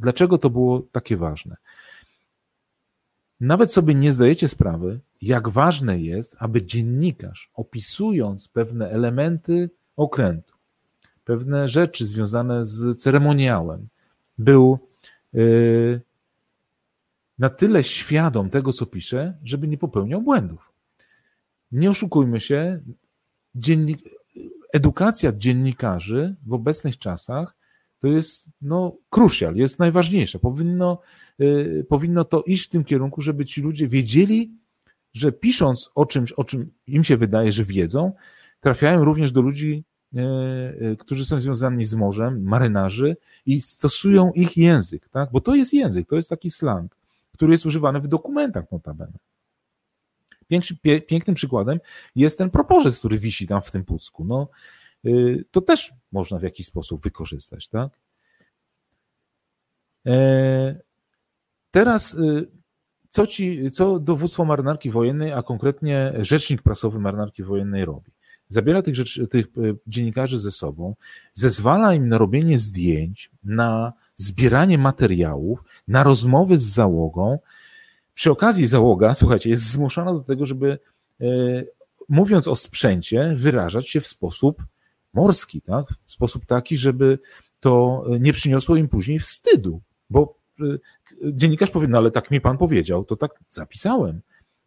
S1: Dlaczego to było takie ważne? Nawet sobie nie zdajecie sprawy, jak ważne jest, aby dziennikarz, opisując pewne elementy okrętu, pewne rzeczy związane z ceremoniałem, był yy, na tyle świadom tego, co pisze, żeby nie popełniał błędów. Nie oszukujmy się, dziennik, edukacja dziennikarzy w obecnych czasach to jest no, crucial, jest najważniejsza. Powinno Y, powinno to iść w tym kierunku, żeby ci ludzie wiedzieli, że pisząc o czymś, o czym im się wydaje, że wiedzą, trafiają również do ludzi, y, y, którzy są związani z morzem, marynarzy i stosują ich język, tak? Bo to jest język, to jest taki slang, który jest używany w dokumentach notabene. Pięknym przykładem jest ten proporzec, który wisi tam w tym pucku. No, to też można w jakiś sposób wykorzystać, tak? E, Teraz y, co, ci, co dowództwo marynarki wojennej, a konkretnie rzecznik prasowy marynarki wojennej robi? Zabiera tych, rzecz, tych y, dziennikarzy ze sobą, zezwala im na robienie zdjęć, na zbieranie materiałów, na rozmowy z załogą. Przy okazji załoga, słuchajcie, jest zmuszona do tego, żeby y, mówiąc o sprzęcie, wyrażać się w sposób morski, tak? w sposób taki, żeby to nie przyniosło im później wstydu, bo dziennikarz powie, no ale tak mi pan powiedział, to tak zapisałem.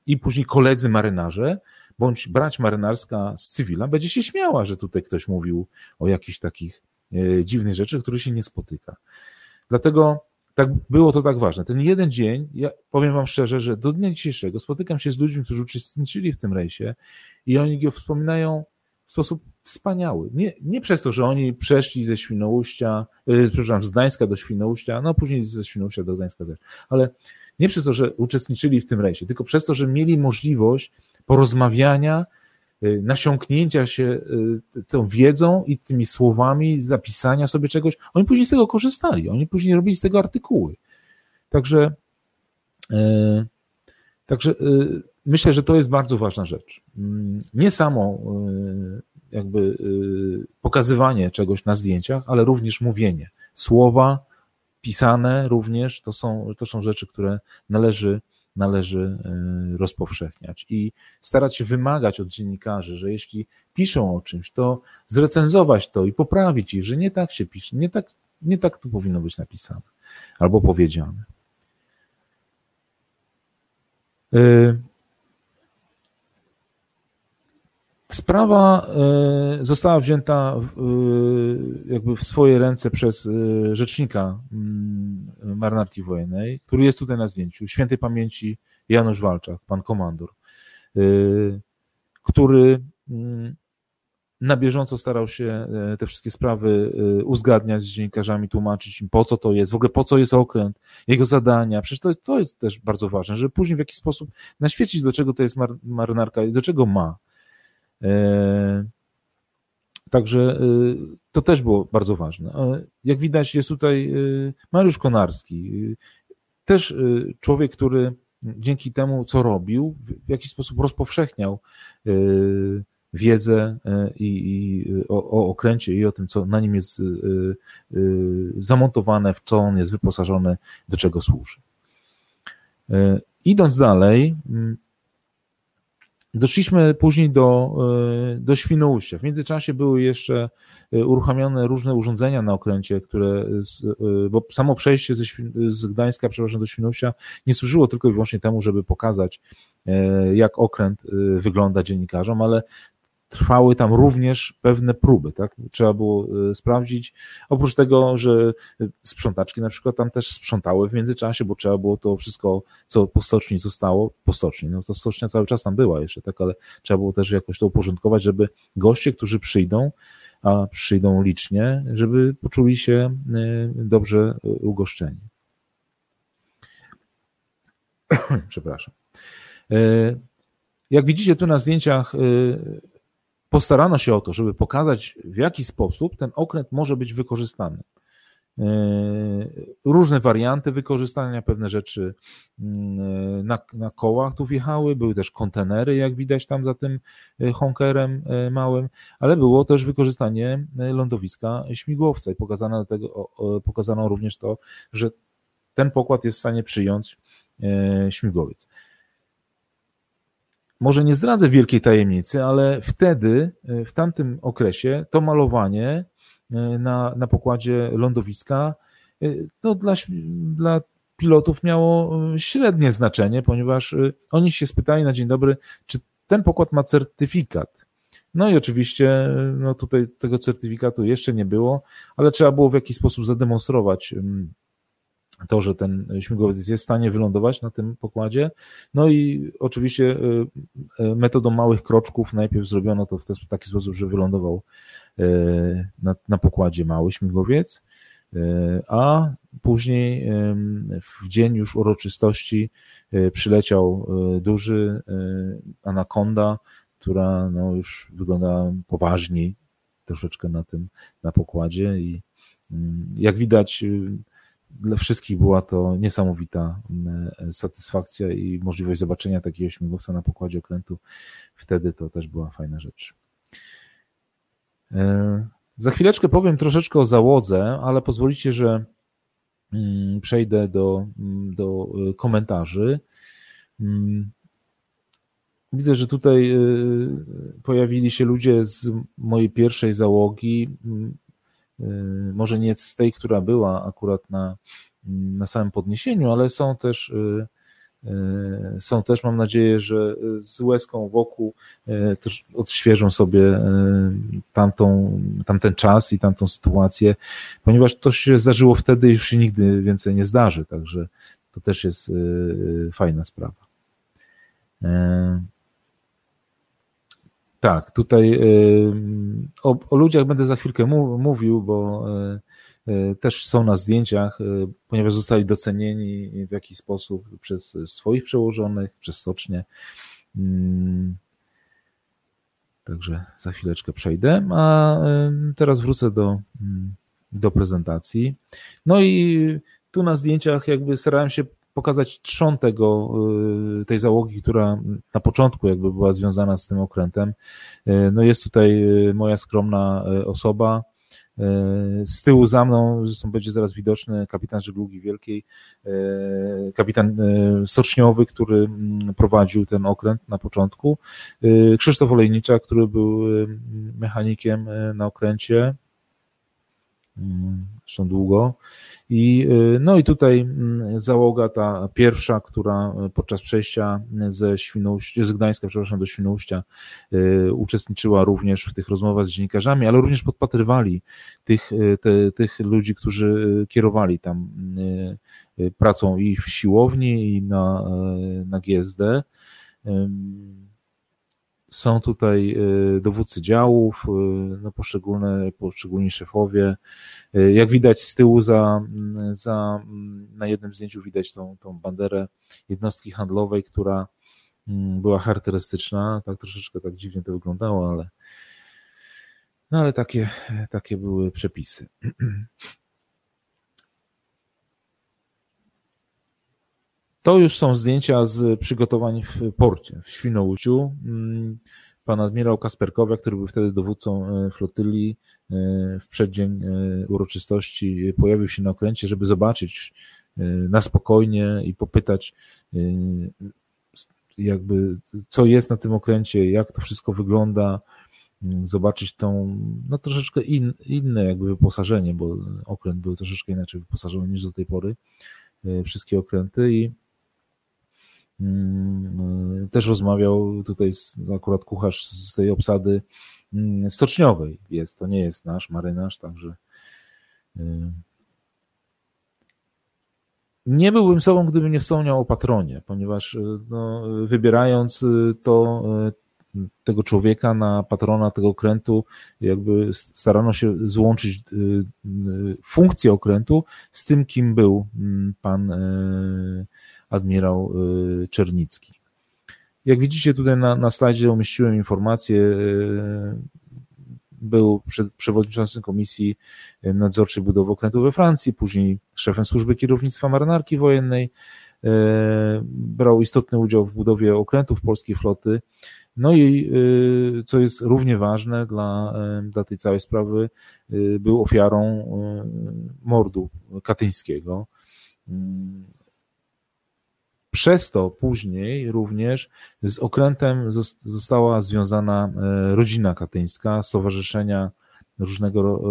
S1: I później koledzy marynarze, bądź brać marynarska z cywila będzie się śmiała, że tutaj ktoś mówił o jakichś takich e, dziwnych rzeczy, które się nie spotyka. Dlatego tak było to tak ważne. Ten jeden dzień, ja powiem wam szczerze, że do dnia dzisiejszego spotykam się z ludźmi, którzy uczestniczyli w tym rejsie i oni go wspominają w sposób wspaniały. Nie, nie przez to, że oni przeszli ze Świnoujścia, yy, przepraszam, z Gdańska do Świnoujścia, no później ze Świnoujścia do Gdańska też, ale nie przez to, że uczestniczyli w tym rejsie, tylko przez to, że mieli możliwość porozmawiania, nasiąknięcia się yy, tą wiedzą i tymi słowami, zapisania sobie czegoś. Oni później z tego korzystali, oni później robili z tego artykuły. Także, yy, także myślę, że to jest bardzo ważna rzecz. Mm, nie samo y, jakby y, pokazywanie czegoś na zdjęciach, ale również mówienie. słowa pisane również, to są, to są rzeczy, które należy, należy rozpowszechniać i starać się wymagać od dziennikarzy, że jeśli piszą o czymś, to zrecenzować to i poprawić ich, że nie tak się pisze, nie tak, nie tak to powinno być napisane albo powiedziane. Y, sprawa y, została wzięta y, jakby w swoje ręce przez rzecznika mm, marynarki wojennej, który jest tutaj na zdjęciu, świętej pamięci Janusz Walczak, pan komandor, który mm, na bieżąco starał się e, te wszystkie sprawy e, uzgadniać z dziennikarzami, tłumaczyć im, po co to jest, w ogóle po co jest okręt, jego zadania. Przecież to jest, to jest też bardzo ważne, żeby później w jakiś sposób naświecić, do czego to jest marynarka i do czego ma. E, także to też było bardzo ważne. Jak widać, jest tutaj Mariusz Konarski, też człowiek, który dzięki temu, co robił, w jakiś sposób rozpowszechniał wiedzę e, i, i o, o, okręcie i o tym, co na nim jest e, e, zamontowane, w co on jest wyposażony, do czego służy. Idąc dalej, doszliśmy później do, do Świnoujścia. W międzyczasie były jeszcze uruchomione różne urządzenia na okręcie, które, bo samo przejście ze, z Gdańska, przepraszam, do Świnoujścia nie służyło tylko i wyłącznie temu, żeby pokazać, jak okręt wygląda dziennikarzom, ale trwały tam również pewne próby, tak? Trzeba było e, sprawdzić. Oprócz tego, że sprzątaczki na przykład tam też sprzątały w międzyczasie, bo trzeba było to wszystko, co po stoczni zostało, po stoczni, no to stocznia cały czas tam była jeszcze, tak, ale trzeba było też jakoś to uporządkować, żeby goście, którzy przyjdą, a przyjdą licznie, żeby poczuli się e, dobrze ugoszczeni. [coughs] Przepraszam. Jak widzicie tu na zdjęciach, postarano się o to, żeby pokazać, w jaki sposób ten okręt może być wykorzystany. E, różne warianty wykorzystania, pewne rzeczy mm, na, na kołach tu wjechały, były też kontenery, jak widać tam za tym e, honkerem e, małym, ale było też wykorzystanie lądowiska śmigłowca i pokazano, tego, pokazano również to, że ten pokład jest w stanie przyjąć śmigłowiec może nie zdradzę wielkiej tajemnicy, ale wtedy, e, w tamtym okresie, to malowanie e, na, na pokładzie lądowiska e, to dla, dla pilotów miało średnie znaczenie, ponieważ oni się spytali na dzień dobry, czy ten pokład ma certyfikat. No i oczywiście, no tutaj tego certyfikatu jeszcze nie było, ale trzeba było w jakiś sposób zademonstrować mm, to, że ten śmigłowiec jest w stanie wylądować na tym pokładzie. No i oczywiście y, y, metodą małych kroczków najpierw zrobiono to w taki sposób, że wylądował y, na, na pokładzie mały śmigłowiec, a później w dzień już uroczystości przyleciał duży anakonda, która no już wygląda poważniej troszeczkę na tym, na pokładzie i jak widać dla wszystkich była to niesamowita mm, satysfakcja i możliwość zobaczenia takiego śmigłowca na pokładzie okrętu. Wtedy to też była fajna rzecz. E, za chwileczkę powiem troszeczkę o załodze, ale pozwolicie, że mm, przejdę do, mm, do e, komentarzy. Widzę, że tutaj e, pojawili się ludzie z mojej pierwszej załogi. Y, może nie z tej, która była akurat na, na samym podniesieniu, ale są też y, y, są też, mam nadzieję, że z łezką wokół też odświeżą sobie tamtą, tamten czas i tamtą sytuację, ponieważ to się zdarzyło wtedy i już się nigdy więcej nie zdarzy, także to też jest fajna sprawa. Tak, tutaj y, o, o, ludziach będę za chwilkę mówił, bo y, y, też są na zdjęciach, ponieważ zostali docenieni w jakiś sposób przez swoich przełożonych, przez stocznie. Mm. Także za chwileczkę przejdę, a teraz wrócę do, do prezentacji. No i tu na zdjęciach jakby starałem się pokazać trzon tego, y, tej załogi, która na początku jakby była związana z tym okrętem. Y, no jest tutaj y, moja skromna osoba, Z tyłu za mną, zresztą będzie zaraz widoczny kapitan żeglugi wielkiej, kapitan stoczniowy, który mm, prowadził ten okręt na początku, Krzysztof Olejnicza, który był mechanikiem na okręcie, zresztą długo. I, y, no i tutaj mm, załoga ta pierwsza, która podczas przejścia ze Świnoujścia, z Gdańska, przepraszam, do Świnoujścia y, uczestniczyła również w tych rozmowach z dziennikarzami, ale również podpatrywali tych, y, te, tych ludzi, którzy kierowali tam pracą i w siłowni, i na, na GSD. Są tutaj y, dowódcy działów, y, no poszczególne, poszczególni szefowie. Y, jak widać z tyłu za, za, na jednym zdjęciu widać tą, tą banderę jednostki handlowej, która mm, była charakterystyczna. Tak troszeczkę tak dziwnie to wyglądało, ale no ale takie, takie były przepisy. [clears throat] To już są zdjęcia z przygotowań w porcie, w Świnoujściu. Mm, pan admirał Kasperkowiak, który był wtedy dowódcą e, flotyli, e, w przeddzień e, uroczystości pojawił się na okręcie, żeby zobaczyć na spokojnie i popytać jakby co jest na tym okręcie, jak to wszystko wygląda, mm, zobaczyć tą, no troszeczkę in, inne jakby wyposażenie, bo okręt był troszeczkę inaczej wyposażony niż do tej pory, wszystkie okręty i też rozmawiał tutaj akurat kucharz z tej obsady mm, stoczniowej. Jest, to nie jest nasz marynarz, także y, nie byłbym sobą, gdyby nie wspomniał o patronie, ponieważ y, no, wybierając y, to, tego człowieka na patrona tego okrętu, jakby starano się złączyć funkcję okrętu z tym, kim był mm, pan admirał y, Czernicki. Jak widzicie tutaj na, na slajdzie umieściłem informację, y, był przewodniczącym Komisji Nadzorczej Budowy Okrętu we Francji, później szefem służby kierownictwa marynarki wojennej, y, brał istotny udział w budowie okrętów polskiej floty. No i co jest równie ważne dla, dla tej całej sprawy, był ofiarą mordu katyńskiego. Przez to później również z okrętem została związana e, rodzina katyńska, stowarzyszenia różnego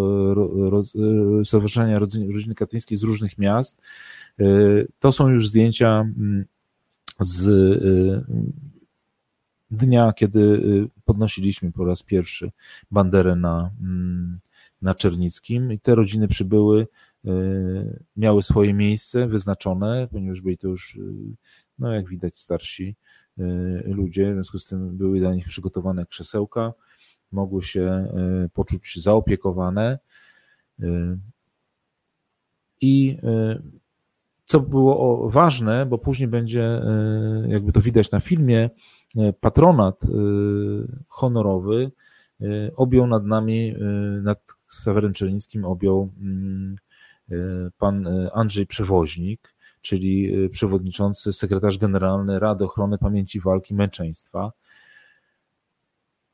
S1: e, stowarzyszenia rodziny katyńskiej z różnych miast. E, to są już zdjęcia mm, z dnia, kiedy podnosiliśmy po raz pierwszy banderę na, mm, na Czernickim i te rodziny przybyły E, miały swoje miejsce wyznaczone, ponieważ byli to już, e, no jak widać, starsi e, ludzie, w związku z tym były dla nich przygotowane krzesełka, mogły się poczuć zaopiekowane. I co było ważne, bo później będzie, jakby to widać na filmie, patronat honorowy objął nad nami, nad Sawerem Czernińskim objął mm, pan e, Andrzej Przewoźnik, czyli e, przewodniczący, sekretarz generalny Rady Ochrony Pamięci Walki Męczeństwa.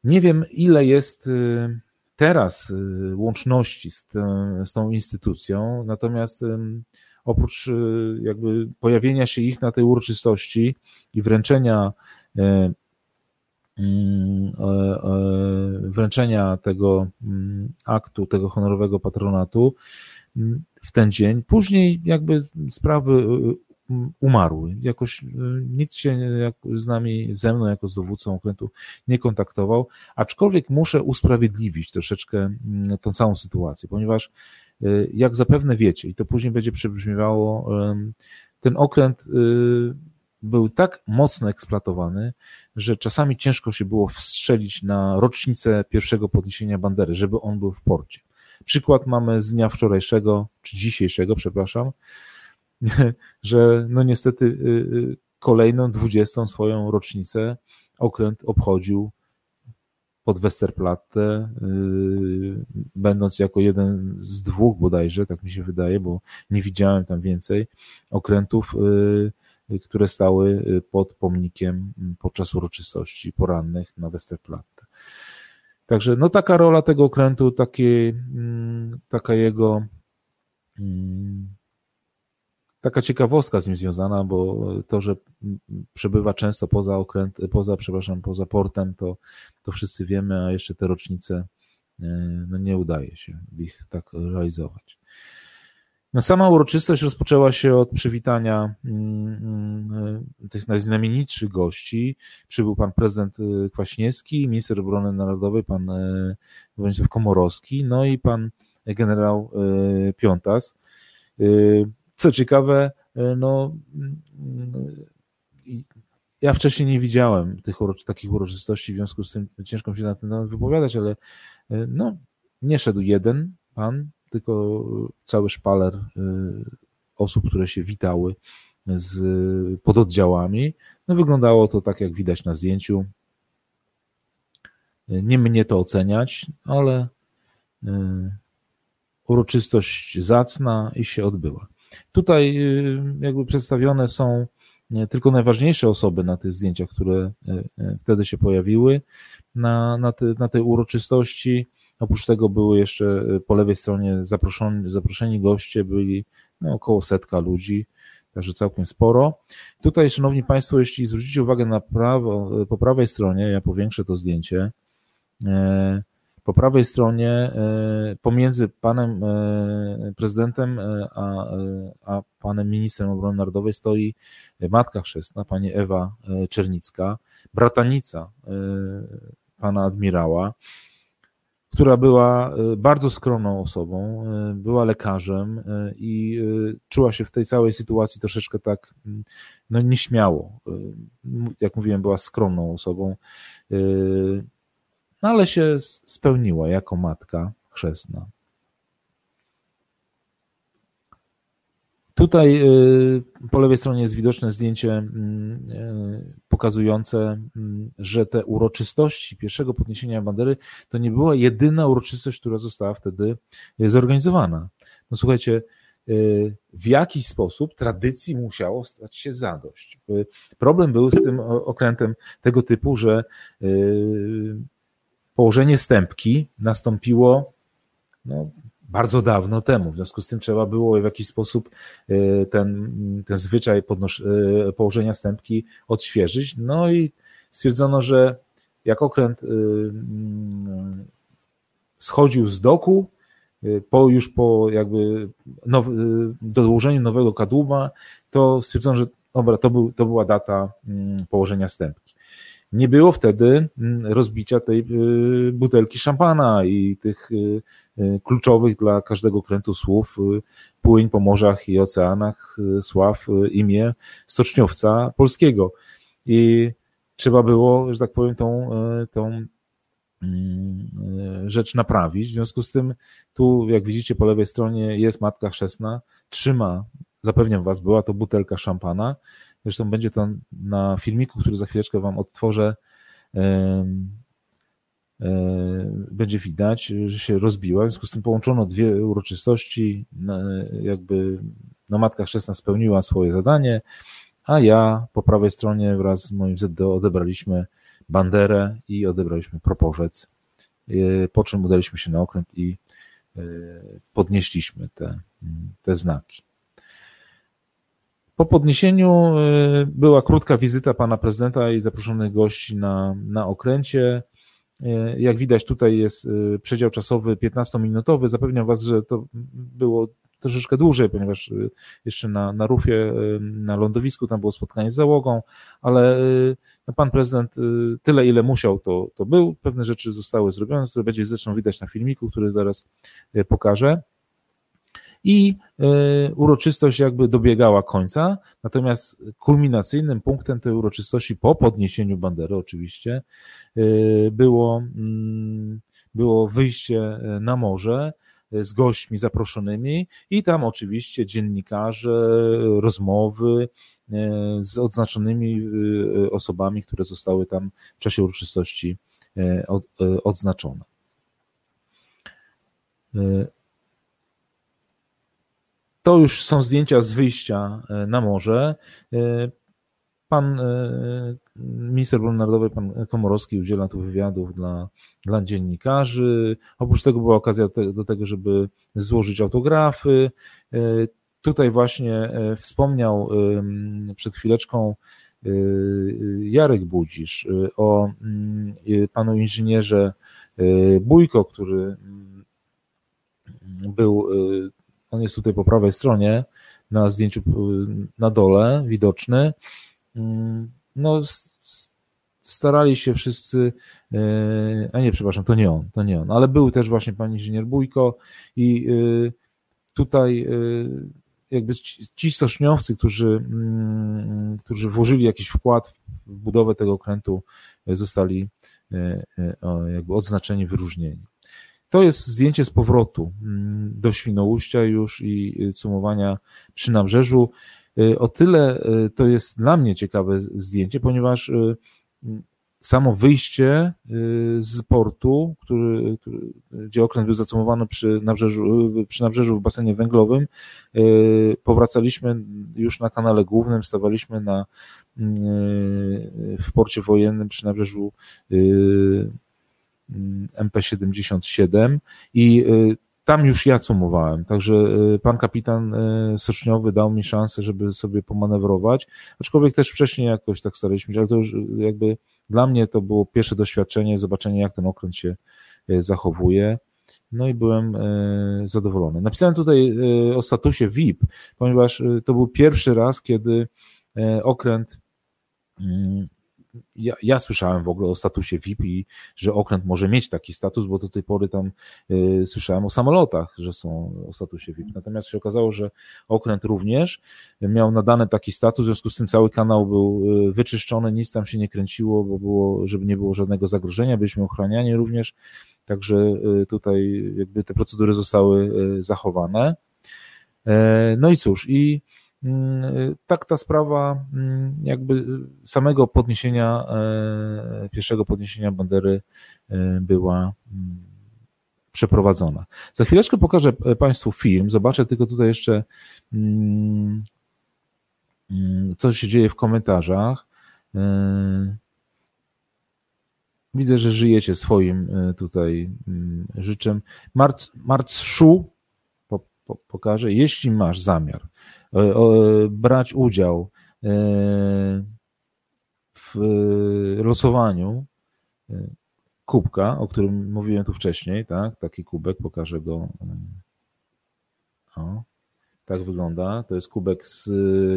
S1: Nie wiem, ile jest teraz łączności z, z tą instytucją, natomiast oprócz jakby pojawienia się ich na tej uroczystości i wręczenia mm, wręczenia tego mm, aktu, tego honorowego patronatu, w ten dzień. Później jakby sprawy y, y, umarły. Jakoś y, nikt się z nami, ze mną jako z dowódcą okrętu nie kontaktował, aczkolwiek muszę usprawiedliwić troszeczkę mm, tą całą sytuację, ponieważ jak zapewne wiecie, i to później będzie przebrzmiewało, ten okręt był tak mocno eksploatowany, że czasami ciężko się było wstrzelić na rocznicę pierwszego podniesienia bandery, żeby on był w porcie. Przykład mamy z dnia wczorajszego, czy dzisiejszego, przepraszam, [laughs] że no niestety y, y, kolejną, dwudziestą swoją rocznicę okręt obchodził pod Westerplatte, y, będąc jako jeden z dwóch bodajże, tak mi się wydaje, bo nie widziałem tam więcej okrętów, które stały pod pomnikiem podczas uroczystości porannych na Westerplatte. Także no taka rola tego okrętu, takie, mm, taka jego mm, taka ciekawostka z nim związana, bo to, że przebywa często poza okręt, poza, przepraszam, poza portem, to, to wszyscy wiemy, a jeszcze te rocznice e, no nie udaje się ich tak realizować. No sama uroczystość rozpoczęła się od przywitania mm, mm, tych najznamienitszych gości. Przybył pan prezydent y, Kwaśniewski, minister obrony narodowej, pan y, Władysław Komorowski, no i pan generał Piątas. Co ciekawe, no, ja wcześniej nie widziałem tych takich uroczystości, w związku z tym ciężko mi się na ten temat wypowiadać, ale no, nie szedł jeden pan, tylko cały szpaler y, osób, które się witały z pododdziałami. No wyglądało to tak, jak widać na zdjęciu. Nie mnie to oceniać, ale y, uroczystość zacna i się odbyła. Tutaj y, jakby przedstawione są tylko najważniejsze osoby na tych zdjęciach, które wtedy się pojawiły na, na, te, na tej uroczystości. Oprócz tego były jeszcze y, po lewej stronie zaproszeni, zaproszeni goście, byli no, około setka ludzi, także całkiem sporo. Tutaj, Szanowni Państwo, jeśli zwrócicie uwagę na prawo, y, po prawej stronie, ja powiększę to zdjęcie, e, po prawej stronie pomiędzy panem prezydentem a, a panem ministrem obrony narodowej stoi matka chrzestna, pani Ewa Czernicka, bratanica pana admirała która była e, bardzo skromną osobą, e, była lekarzem e, i czuła się w tej całej sytuacji troszeczkę tak mm, no, nieśmiało. Jak mówiłem, była skromną osobą, no, ale się spełniła jako matka chrzestna. Tutaj y, po lewej stronie jest widoczne zdjęcie mm, y, pokazujące, mm, że te uroczystości pierwszego podniesienia bandery to nie była jedyna uroczystość, która została wtedy y, zorganizowana. No słuchajcie, w jakiś sposób tradycji musiało stać się zadość. Problem był z tym okrętem tego typu, że położenie stępki nastąpiło no, bardzo dawno temu. W związku z tym trzeba było w jakiś sposób e, ten, ten zwyczaj podnosz, e, położenia stępki odświeżyć. No i stwierdzono, że jak okręt e, mm, schodził z doku, po, już po jakby now, dołożeniu nowego kadłuba, to stwierdzono, że dobra, to, był, to była data mm, położenia stępki nie było wtedy mm, rozbicia tej y, butelki szampana i tych y, y, kluczowych dla każdego krętu słów płyń po morzach i oceanach, sław imię stoczniowca polskiego. I trzeba było, że tak powiem, tą, tą mm, rzecz naprawić. W związku z tym, tu, jak widzicie, po lewej stronie jest matka chrzestna, trzyma, zapewniam Was, była to butelka szampana, Zresztą będzie to na filmiku, który za chwileczkę Wam odtworzę. Będzie widać, że się rozbiła. W związku z tym połączono dwie uroczystości. Jakby no matka chrzestna spełniła swoje zadanie, a ja po prawej stronie wraz z moim ZDO odebraliśmy banderę i odebraliśmy proporzec. E, po czym udaliśmy się na okręt i e, podnieśliśmy te, te znaki. Po podniesieniu y, była krótka wizyta pana prezydenta i zaproszonych gości na, na okręcie. Y, jak widać, tutaj jest y, przedział czasowy 15-minutowy. Zapewniam Was, że to było troszeczkę dłużej, ponieważ jeszcze na, na rufie, na lądowisku tam było spotkanie z załogą, ale no, pan prezydent tyle, ile musiał, to, to był. Pewne rzeczy zostały zrobione, które będzie zresztą widać na filmiku, który zaraz pokażę i e, uroczystość jakby dobiegała końca, natomiast kulminacyjnym punktem tej uroczystości po podniesieniu bandery oczywiście e, było, mm, było wyjście e, na morze z gośćmi zaproszonymi i tam oczywiście dziennikarze, rozmowy z odznaczonymi osobami, które zostały tam w czasie uroczystości odznaczone. To już są zdjęcia z wyjścia e, na morze. E, pan minister obrony narodowej, pan Komorowski udziela tu wywiadów dla, dla dziennikarzy. Oprócz tego była okazja te, do tego, żeby złożyć autografy. Tutaj właśnie wspomniał przed chwileczką Jarek Budzisz o mm, panu inżynierze Bójko, który mm, był, on jest tutaj po prawej stronie, na zdjęciu na dole widoczny. Mm, no, starali się wszyscy, e, a nie, przepraszam, to nie on, to nie on, ale był też właśnie pan inżynier Bójko i e, tutaj jakby ci stoczniowcy, którzy, mm, którzy włożyli jakiś wkład w budowę tego okrętu, zostali jakby odznaczeni, wyróżnieni. To jest zdjęcie z powrotu mm, do Świnoujścia już i cumowania przy nabrzeżu. Y, o tyle y, to jest dla mnie ciekawe zdjęcie, ponieważ y, samo wyjście z portu, który, który, gdzie okręt był zacumowany przy nabrzeżu, przy nabrzeżu w basenie węglowym, powracaliśmy już na kanale głównym, stawaliśmy na, w porcie wojennym przy nabrzeżu MP77 i tam już ja cumowałem, także y, pan kapitan y, Soczniowy dał mi szansę, żeby sobie pomanewrować, aczkolwiek też wcześniej jakoś tak staraliśmy się, ale to już y, jakby dla mnie to było pierwsze doświadczenie, zobaczenie jak ten okręt się zachowuje. No i byłem zadowolony. Napisałem tutaj o statusie VIP, ponieważ to był pierwszy raz, kiedy okręt mm, ja, ja, słyszałem w ogóle o statusie VIP i że okręt może mieć taki status, bo do tej pory tam y, słyszałem o samolotach, że są o statusie VIP. Natomiast się okazało, że okręt również miał nadany taki status, w związku z tym cały kanał był y, wyczyszczony, nic tam się nie kręciło, bo było, żeby nie było żadnego zagrożenia, byliśmy ochraniani również, także y, tutaj jakby te procedury zostały y, zachowane. E, no i cóż, i tak ta sprawa mm, jakby samego podniesienia, e, pierwszego podniesienia bandery e, była mm, przeprowadzona. Za chwileczkę pokażę Państwu film, zobaczę tylko tutaj jeszcze co się dzieje w komentarzach. E, widzę, że żyjecie swoim tutaj życzem. Marc, Marc Szu po, po, pokaże, jeśli masz zamiar brać udział e, w losowaniu e, kubka, o którym mówiłem tu wcześniej, tak? Taki kubek, pokażę go. E, o, tak wygląda. To jest kubek z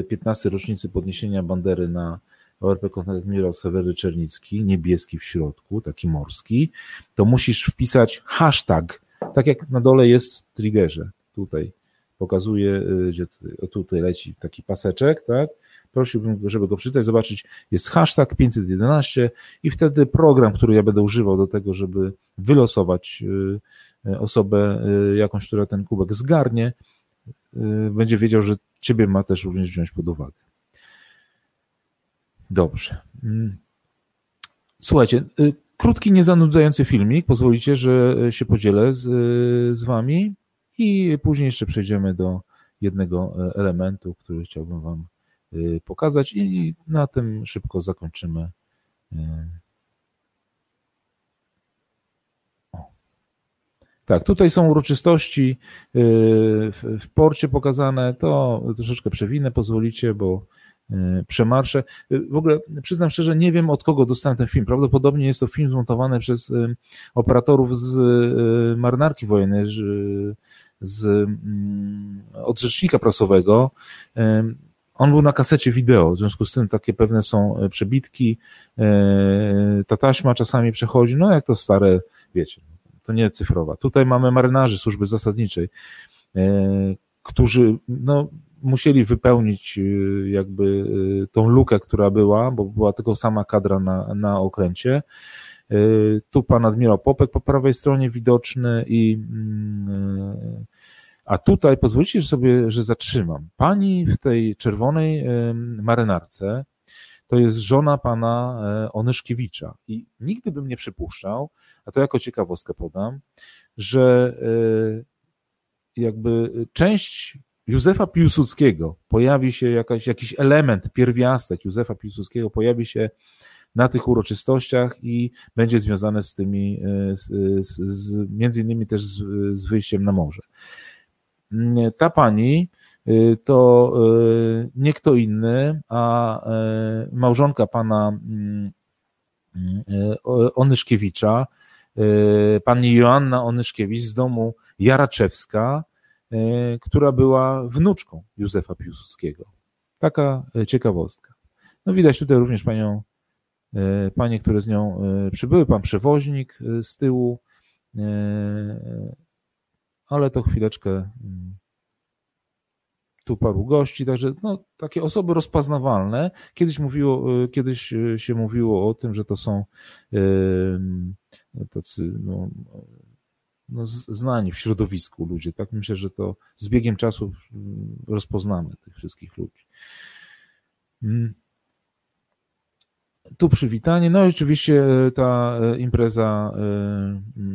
S1: 15. rocznicy podniesienia bandery na ORP Konrad Sewery Czernicki, niebieski w środku, taki morski. To musisz wpisać hashtag, tak jak na dole jest w triggerze, tutaj pokazuje, y, gdzie tutaj leci taki paseczek, tak? Prosiłbym, żeby go przeczytać, zobaczyć. Jest hashtag 511 i wtedy program, który ja będę używał do tego, żeby wylosować y, y, osobę jakąś, która ten kubek zgarnie, będzie wiedział, że ciebie ma też również wziąć pod uwagę. Dobrze. Mm. Słuchajcie, krótki, niezanudzający filmik. Pozwolicie, że się podzielę z, z wami. I później jeszcze przejdziemy do jednego e, elementu, który chciałbym Wam e, pokazać i na tym szybko zakończymy. E. O. Tak, tutaj są uroczystości w porcie pokazane. To troszeczkę przewinę, pozwolicie, bo przemarsze. W ogóle przyznam szczerze, nie wiem od kogo dostałem ten film. Prawdopodobnie jest to film zmontowany przez operatorów z marynarki wojennej z, mm, od rzecznika prasowego. On był na kasecie wideo, w związku z tym takie pewne są e, przebitki. E, ta taśma czasami przechodzi, no jak to stare, wiecie, to nie cyfrowa. Tutaj mamy marynarzy służby zasadniczej, e, którzy no, musieli wypełnić jakby tą lukę, która była, bo była tylko sama kadra na, na okręcie. Tu pan admirał Popek po prawej stronie widoczny i mm, a tutaj pozwolicie sobie, że zatrzymam. Pani w tej czerwonej marynarce to jest żona pana e, Onyszkiewicza i nigdy bym nie przypuszczał, a to jako ciekawostkę podam, że e, jakby część Józefa Piłsudskiego pojawi się jakaś, jakiś element, pierwiastek Józefa Piłsudskiego pojawi się na tych uroczystościach i będzie związane z tymi, e, z, z, między innymi też z, z wyjściem na morze. Ta pani e, to e, nie kto inny, a małżonka pana mm, Onyszkiewicza, pani Joanna Onyszkiewicz z domu Jaraczewska, która była wnuczką Józefa Piłsudskiego. Taka ciekawostka. No widać tutaj również panią panie, które z nią przybyły, pan przewoźnik z tyłu, ale to chwileczkę mm, tu paru gości, także no, takie osoby rozpoznawalne. Kiedyś, mówiło, kiedyś się mówiło o tym, że to są tacy no, no, znani w środowisku ludzie. Tak myślę, że to z biegiem czasu mm, rozpoznamy tych wszystkich ludzi. Mm tu przywitanie. No i oczywiście ta impreza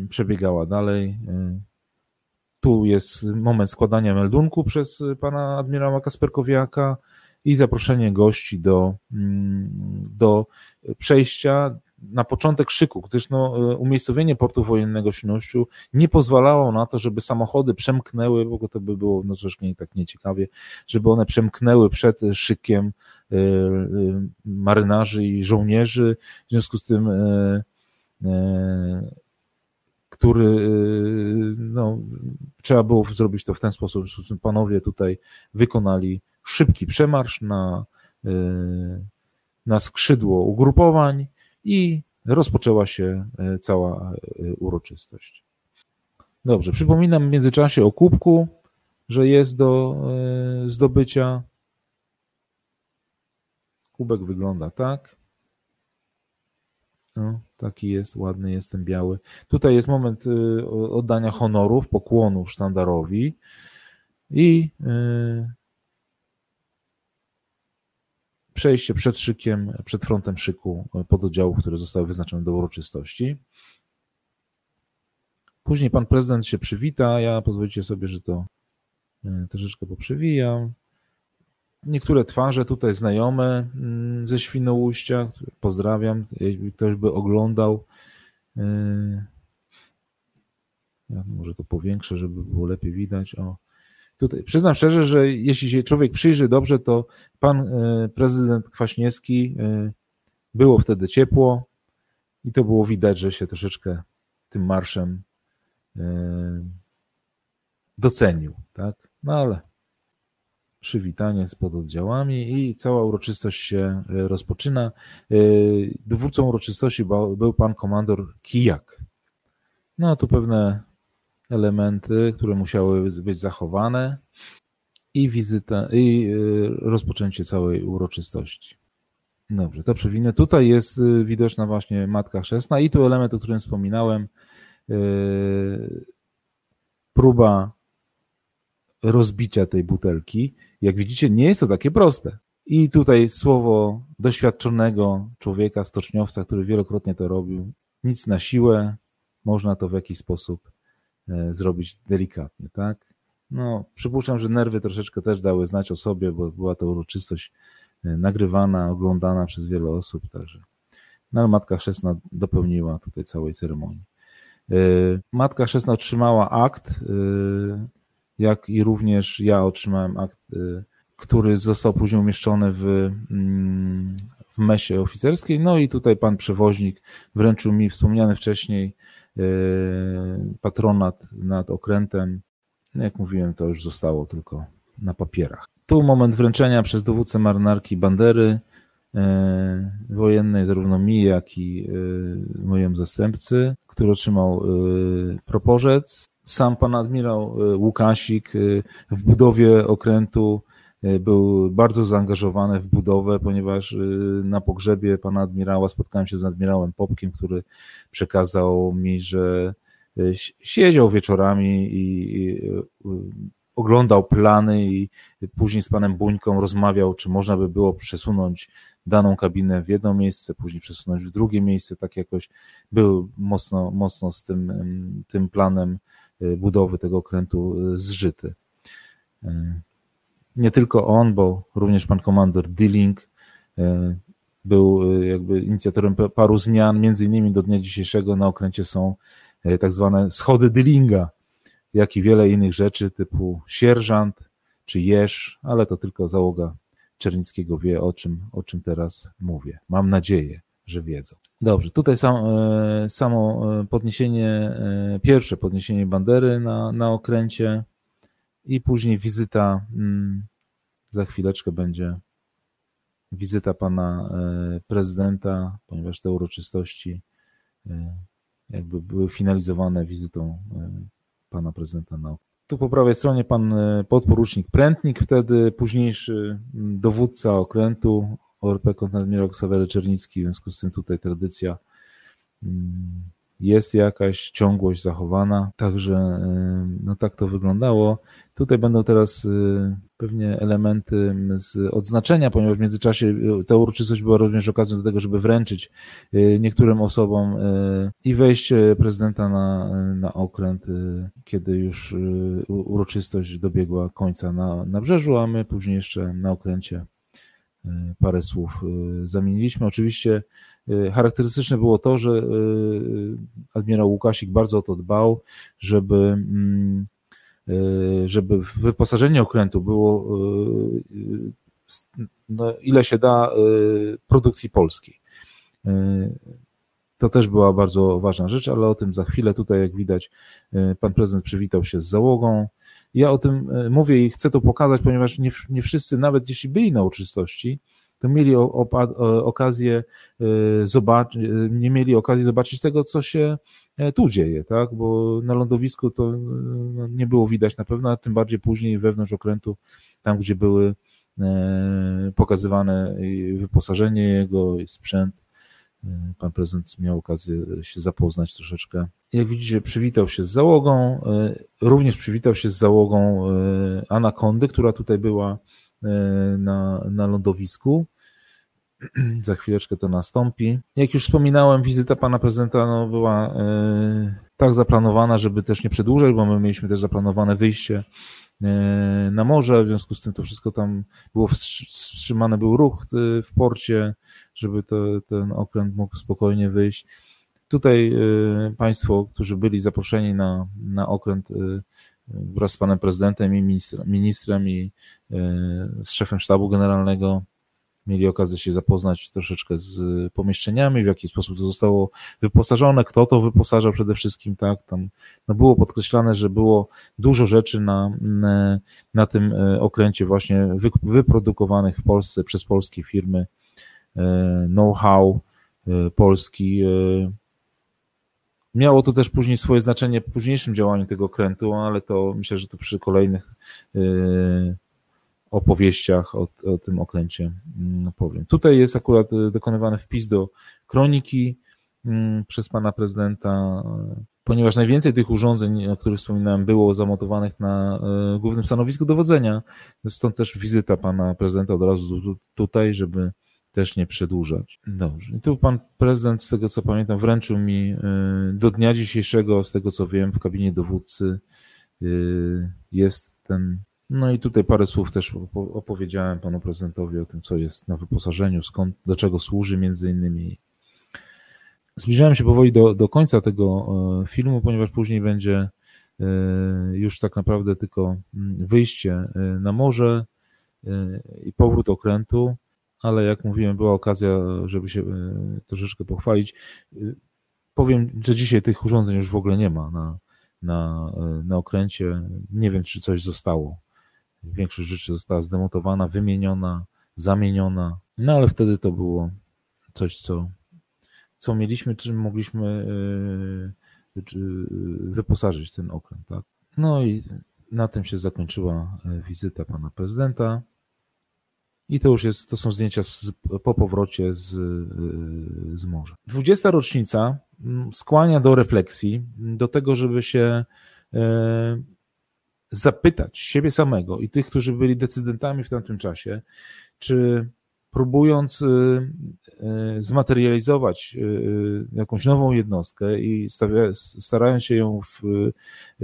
S1: przebiegała dalej. Tu jest moment składania meldunku przez pana admirała Kasperkowiaka i zaproszenie gości do, do przejścia na początek szyku, gdyż no, umiejscowienie portu wojennego w nie pozwalało na to, żeby samochody przemknęły, bo to by było no, troszkę tak nieciekawie, żeby one przemknęły przed szykiem Y, y, marynarzy i żołnierzy, w związku z tym y, który no, trzeba było zrobić to w ten sposób. Panowie tutaj wykonali szybki przemarsz na, na skrzydło ugrupowań i rozpoczęła się cała uroczystość. Dobrze, przypominam w międzyczasie o kubku, że jest do zdobycia. Kubek wygląda tak. No, taki jest, ładny jest ten biały. Tutaj jest moment y, oddania honorów, pokłonu sztandarowi i y, przejście przed szykiem, przed frontem szyku pododdziałów, które zostały wyznaczone do uroczystości. Później pan prezydent się przywita. Ja pozwolicie sobie, że to y, troszeczkę poprzewijam niektóre twarze tutaj znajome mm, ze Świnoujścia. Pozdrawiam, jeśli ktoś by oglądał. Yy, ja może to powiększę, żeby było lepiej widać. O, tutaj przyznam szczerze, że jeśli się człowiek przyjrzy dobrze, to pan yy, prezydent Kwaśniewski yy, było wtedy ciepło i to było widać, że się troszeczkę tym marszem docenił, tak? No ale przywitanie z pododdziałami i cała uroczystość się e, rozpoczyna. E, dowódcą uroczystości był pan komandor Kijak. No tu pewne elementy, które musiały być zachowane i wizyta, i e, rozpoczęcie całej uroczystości. Dobrze, to przewinę. Tutaj jest widoczna właśnie Matka Chrzestna i tu element, o którym wspominałem, próba rozbicia tej butelki. Jak widzicie, nie jest to takie proste. I tutaj słowo doświadczonego człowieka, stoczniowca, który wielokrotnie to robił. Nic na siłę, można to w jakiś sposób e, zrobić delikatnie, tak? No, przypuszczam, że nerwy troszeczkę też dały znać o sobie, bo była to uroczystość e, nagrywana, oglądana przez wiele osób, także. No, ale Matka Chrzestna dopełniła tutaj całej ceremonii. E, Matka Chrzestna otrzymała akt jak i również ja otrzymałem akt, y, który został później umieszczony w, mm, w mesie oficerskiej. No i tutaj pan przewoźnik wręczył mi wspomniany wcześniej y, patronat nad okrętem. No jak mówiłem, to już zostało tylko na papierach. Tu moment wręczenia przez dowódcę marynarki Bandery y, wojennej, zarówno mi, jak i mojemu zastępcy, który otrzymał proporzec sam pan admirał e, Łukasik e, w budowie okrętu e, był bardzo zaangażowany w budowę, ponieważ na pogrzebie pana admirała spotkałem się z admirałem Popkiem, który przekazał mi, że siedział wieczorami i oglądał plany i później z panem Buńką rozmawiał, czy można by było przesunąć daną kabinę w jedno miejsce, później przesunąć w drugie miejsce, tak jakoś był mocno, mocno z tym, tym planem budowy tego okrętu y, zżyty. Y, nie tylko on, bo również pan komandor Dilling był jakby inicjatorem paru zmian, między innymi do dnia dzisiejszego na okręcie są tak zwane schody Dillinga, jak i wiele innych rzeczy typu sierżant czy jeż, ale to tylko załoga Czernickiego wie o czym, o czym teraz mówię. Mam nadzieję, że wiedzą. Dobrze, tutaj sam, e, samo e, podniesienie, e, pierwsze podniesienie bandery na, na okręcie i później wizyta, mm, za chwileczkę będzie wizyta pana prezydenta, ponieważ te uroczystości jakby były finalizowane wizytą pana prezydenta na tu po prawej stronie pan podporucznik Prętnik, wtedy późniejszy dowódca okrętu ORP kontradmirał Ksawery Czernicki, w związku z tym tutaj tradycja mm, jest jakaś ciągłość zachowana, także e, no tak to wyglądało. Tutaj będą teraz e, pewnie elementy z odznaczenia, ponieważ w międzyczasie e, ta uroczystość była również okazją do tego, żeby wręczyć niektórym osobom i wejście prezydenta na, na okręt, kiedy już uroczystość dobiegła końca na, na brzeżu, a my później jeszcze na okręcie parę słów zamieniliśmy. Oczywiście Y, charakterystyczne było to, że y, y, admirał Łukasik bardzo o to dbał, żeby, mm, żeby wyposażenie okrętu było no, ile się da produkcji polskiej. To też była bardzo ważna rzecz, ale o tym za chwilę. Tutaj, jak widać, pan prezydent przywitał się z załogą. Ja o tym mówię i chcę to pokazać, ponieważ nie, nie wszyscy, nawet jeśli byli na uroczystości, to mieli okazję e, zobaczyć, nie mieli okazji zobaczyć tego, co się e, tu dzieje, tak? Bo na lądowisku to no, nie było widać na pewno, a tym bardziej później wewnątrz okrętu, tam gdzie były e, pokazywane wyposażenie jego, sprzęt. Pan prezydent miał okazję się zapoznać troszeczkę. Jak widzicie, przywitał się z załogą, również przywitał się z załogą Anakondy, która tutaj była na, na lądowisku. [clears throat] Za chwileczkę to nastąpi. Jak już wspominałem, wizyta pana prezydenta no, była e, tak zaplanowana, żeby też nie przedłużać, bo my mieliśmy też zaplanowane wyjście e, na morze, w związku z tym to wszystko tam było wstrzymane, był ruch e, w porcie, żeby to, ten okręt mógł spokojnie wyjść. Tutaj Państwo, którzy byli zaproszeni na, na okręt wraz z panem prezydentem i ministrem, ministrem i z szefem sztabu generalnego mieli okazję się zapoznać troszeczkę z pomieszczeniami, w jaki sposób to zostało wyposażone, kto to wyposażał przede wszystkim, tak, tam no było podkreślane, że było dużo rzeczy na, na tym okręcie właśnie wyprodukowanych w Polsce przez polskie firmy, know-how polski, Miało to też później swoje znaczenie w późniejszym działaniu tego okrętu, ale to myślę, że to przy kolejnych opowieściach o, o tym okręcie mm, powiem. Tutaj jest akurat e, dokonywany wpis do kroniki mm, przez pana prezydenta, ponieważ najwięcej tych urządzeń, o których wspominałem, było zamontowanych na e, głównym stanowisku dowodzenia, stąd też wizyta pana prezydenta od razu tutaj, żeby też nie przedłużać. Dobrze. I tu pan prezydent, z tego co pamiętam, wręczył mi e, do dnia dzisiejszego, z tego co wiem, w kabinie dowódcy jest ten no i tutaj parę słów też opowiedziałem panu prezydentowi o tym, co jest na wyposażeniu, skąd, do czego służy między innymi. Zbliżałem się powoli do, do końca tego e, filmu, ponieważ później będzie już tak naprawdę tylko mm, wyjście na morze i powrót okrętu, ale jak mówiłem, była okazja, żeby się troszeczkę pochwalić. Powiem, że dzisiaj tych urządzeń już w ogóle nie ma na, na, na okręcie. Nie wiem, czy coś zostało Większość rzeczy została zdemontowana, wymieniona, zamieniona. No ale wtedy to było coś, co, co mieliśmy, czym mogliśmy wyposażyć ten okręt. Tak? No i na tym się zakończyła wizyta pana prezydenta. I to już jest, to są zdjęcia z, po powrocie z, z morza. 20. rocznica mm, skłania do refleksji, do tego, żeby się zapytać siebie samego i tych, którzy byli decydentami w tamtym czasie, czy próbując y, y, zmaterializować jakąś nową jednostkę i starając się ją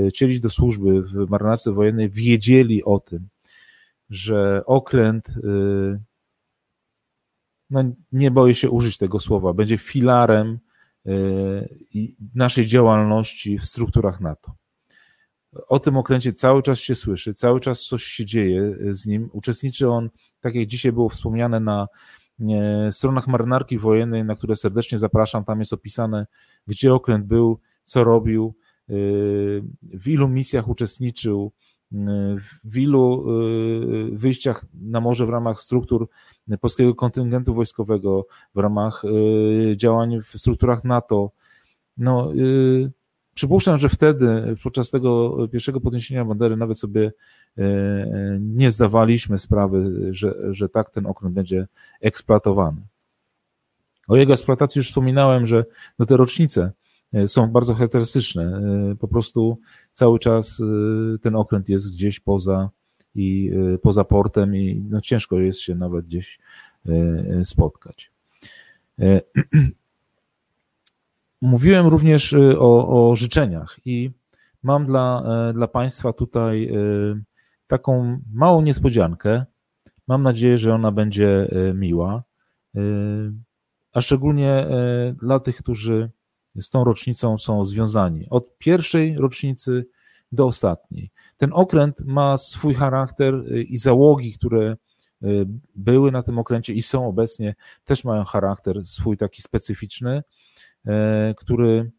S1: wcielić do służby w marynarce wojennej, wiedzieli o tym, że okręt, no nie boję się użyć tego słowa, będzie filarem naszej działalności w strukturach NATO. O tym okręcie cały czas się słyszy, cały czas coś się dzieje z nim. Uczestniczy on, tak jak dzisiaj było wspomniane, na stronach marynarki wojennej, na które serdecznie zapraszam. Tam jest opisane, gdzie okręt był, co robił, w ilu misjach uczestniczył, w ilu wyjściach na morze w ramach struktur polskiego kontyngentu wojskowego, w ramach działań w strukturach NATO. No, Przypuszczam, że wtedy, podczas tego pierwszego podniesienia bandery, nawet sobie nie zdawaliśmy sprawy, że, że tak ten okręt będzie eksploatowany. O jego eksploatacji już wspominałem, że no te rocznice są bardzo charakterystyczne. E, po prostu cały czas ten okręt jest gdzieś poza i poza portem i no ciężko jest się nawet gdzieś spotkać. [clears throat] Mówiłem również o, o życzeniach i mam dla, e, dla Państwa tutaj taką małą niespodziankę. Mam nadzieję, że ona będzie e, miła, a szczególnie e, dla tych, którzy z tą rocznicą są związani. Od pierwszej rocznicy do ostatniej. Ten okręt ma swój charakter i załogi, które były na tym okręcie i są obecnie, też mają charakter swój taki specyficzny. E, który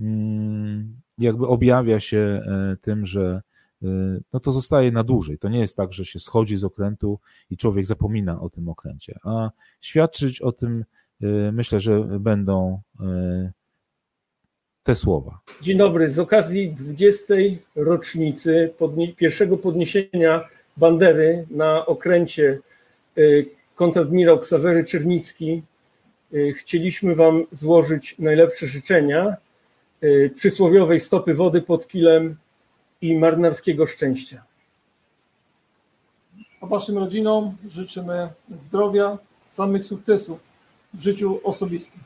S1: mm, jakby objawia się e, tym, że e, no to zostaje na dłużej. To nie jest tak, że się schodzi z okrętu i człowiek zapomina o tym okręcie. A świadczyć o tym myślę, że będą te słowa.
S2: Dzień dobry. Z okazji 20. rocznicy podnie pierwszego podniesienia bandery na okręcie kontradmirał Ksawery Czernicki Y, chcieliśmy Wam złożyć najlepsze życzenia y, przysłowiowej stopy wody pod kilem i marynarskiego szczęścia.
S3: A Waszym rodzinom życzymy zdrowia, samych sukcesów w życiu osobistym.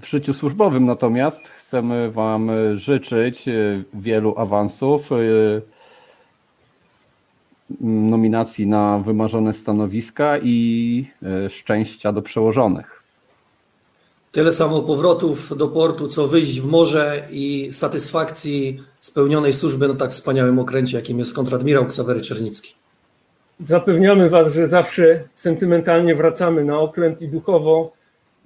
S4: W życiu służbowym natomiast chcemy Wam życzyć y, wielu awansów, nominacji na wymarzone stanowiska i e, szczęścia do przełożonych.
S5: Tyle samo powrotów do portu, co wyjść w morze i satysfakcji spełnionej służby na tak wspaniałym okręcie, jakim jest kontradmirał Ksawery Czernicki.
S2: Zapewniamy Was, że zawsze sentymentalnie wracamy na okręt i duchowo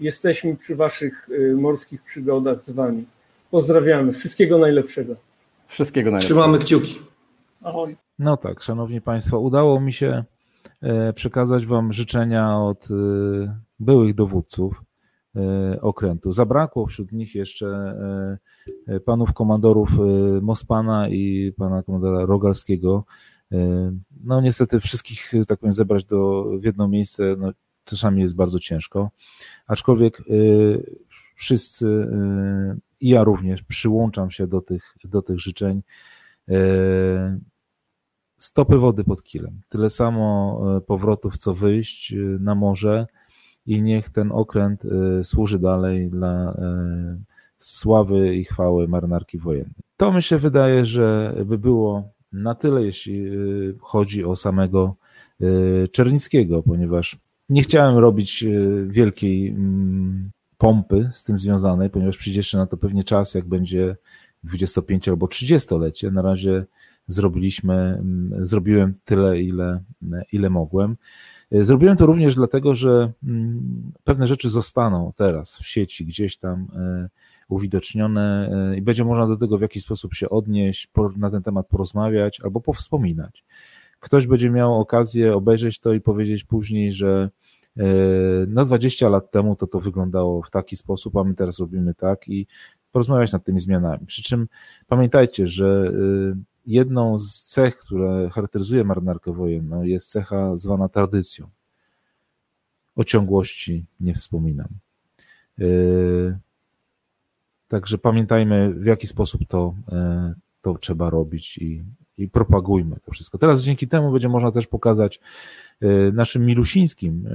S2: jesteśmy przy Waszych y, morskich przygodach z Wami. Pozdrawiamy. Wszystkiego najlepszego.
S4: Wszystkiego najlepszego.
S5: Trzymamy kciuki.
S1: Ahoj. No tak, szanowni państwo, udało mi się e, przekazać wam życzenia od e, byłych dowódców e, okrętu. Zabrakło wśród nich jeszcze panów komandorów Mospana i pana komandora Rogalskiego. No niestety wszystkich, tak powiem, zebrać do, w jedno miejsce no, czasami jest bardzo ciężko, aczkolwiek wszyscy i ja również przyłączam się do tych, do tych życzeń stopy wody pod kilem. Tyle samo powrotów, co wyjść na morze i niech ten okręt służy dalej dla sławy i chwały marynarki wojennej. To mi się wydaje, że by było na tyle, jeśli chodzi o samego Czernickiego, ponieważ nie chciałem robić wielkiej mm, pompy z tym związanej, ponieważ przyjdzie jeszcze na to pewnie czas, jak będzie 25 albo 30-lecie. Na razie zrobiliśmy, mm, zrobiłem tyle, ile, ile mogłem. Zrobiłem to również dlatego, że mm, pewne rzeczy zostaną teraz w sieci, gdzieś tam e, uwidocznione e, i będzie można do tego w jakiś sposób się odnieść, na ten temat porozmawiać albo powspominać. Ktoś będzie miał okazję obejrzeć to i powiedzieć później, że e, na 20 lat temu to to wyglądało w taki sposób, a my teraz robimy tak i porozmawiać nad tymi zmianami. Przy czym pamiętajcie, że jedną z cech, które charakteryzuje marynarkę wojenną, jest cecha zwana tradycją. O ciągłości nie wspominam. Yy, także pamiętajmy, w jaki sposób to, to trzeba robić i, i propagujmy to wszystko. Teraz dzięki temu będzie można też pokazać yy, naszym milusińskim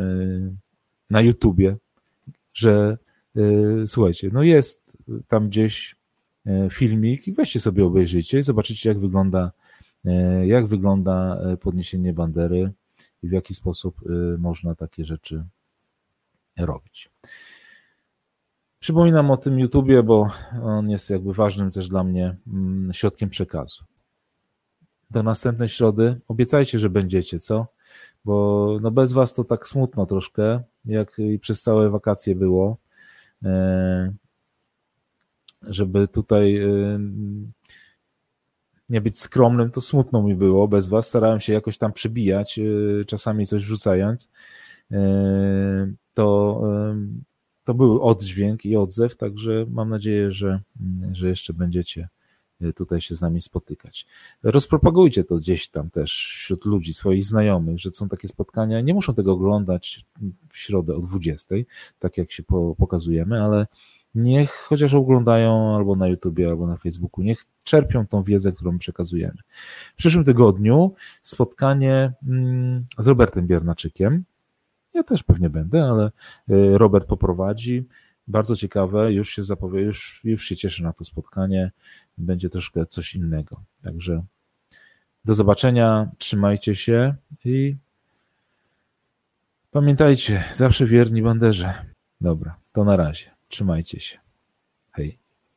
S1: na YouTubie, że słuchajcie, no jest tam gdzieś E, filmik i weźcie sobie obejrzyjcie i zobaczycie, jak wygląda jak wygląda podniesienie bandery i w jaki sposób można takie rzeczy robić. Przypominam o tym YouTubie, bo on jest jakby ważnym też dla mnie mm, środkiem przekazu. Do następnej środy obiecajcie, że będziecie, co? Bo no bez was to tak smutno troszkę, jak i przez całe wakacje było. E, żeby tutaj e, nie być skromnym, to smutno mi było bez was. Starałem się jakoś tam przybijać, e, czasami coś wrzucając. To to był oddźwięk i odzew, także mam nadzieję, że, że jeszcze będziecie tutaj się z nami spotykać. Rozpropagujcie to gdzieś tam też wśród ludzi, swoich znajomych, że są takie spotkania. Nie muszą tego oglądać w środę o 20, tak jak się pokazujemy, ale niech chociaż oglądają albo na YouTubie, albo na Facebooku, niech czerpią tą wiedzę, którą przekazujemy. W przyszłym tygodniu spotkanie mm, z Robertem Biernaczykiem, ja też pewnie będę, ale y, Robert poprowadzi. Bardzo ciekawe, już się zapowie, już, już się cieszę na to spotkanie. Będzie troszkę coś innego. Także do zobaczenia, trzymajcie się i pamiętajcie, zawsze wierni banderze. Dobra, to na razie. Trzymajcie się. Hej.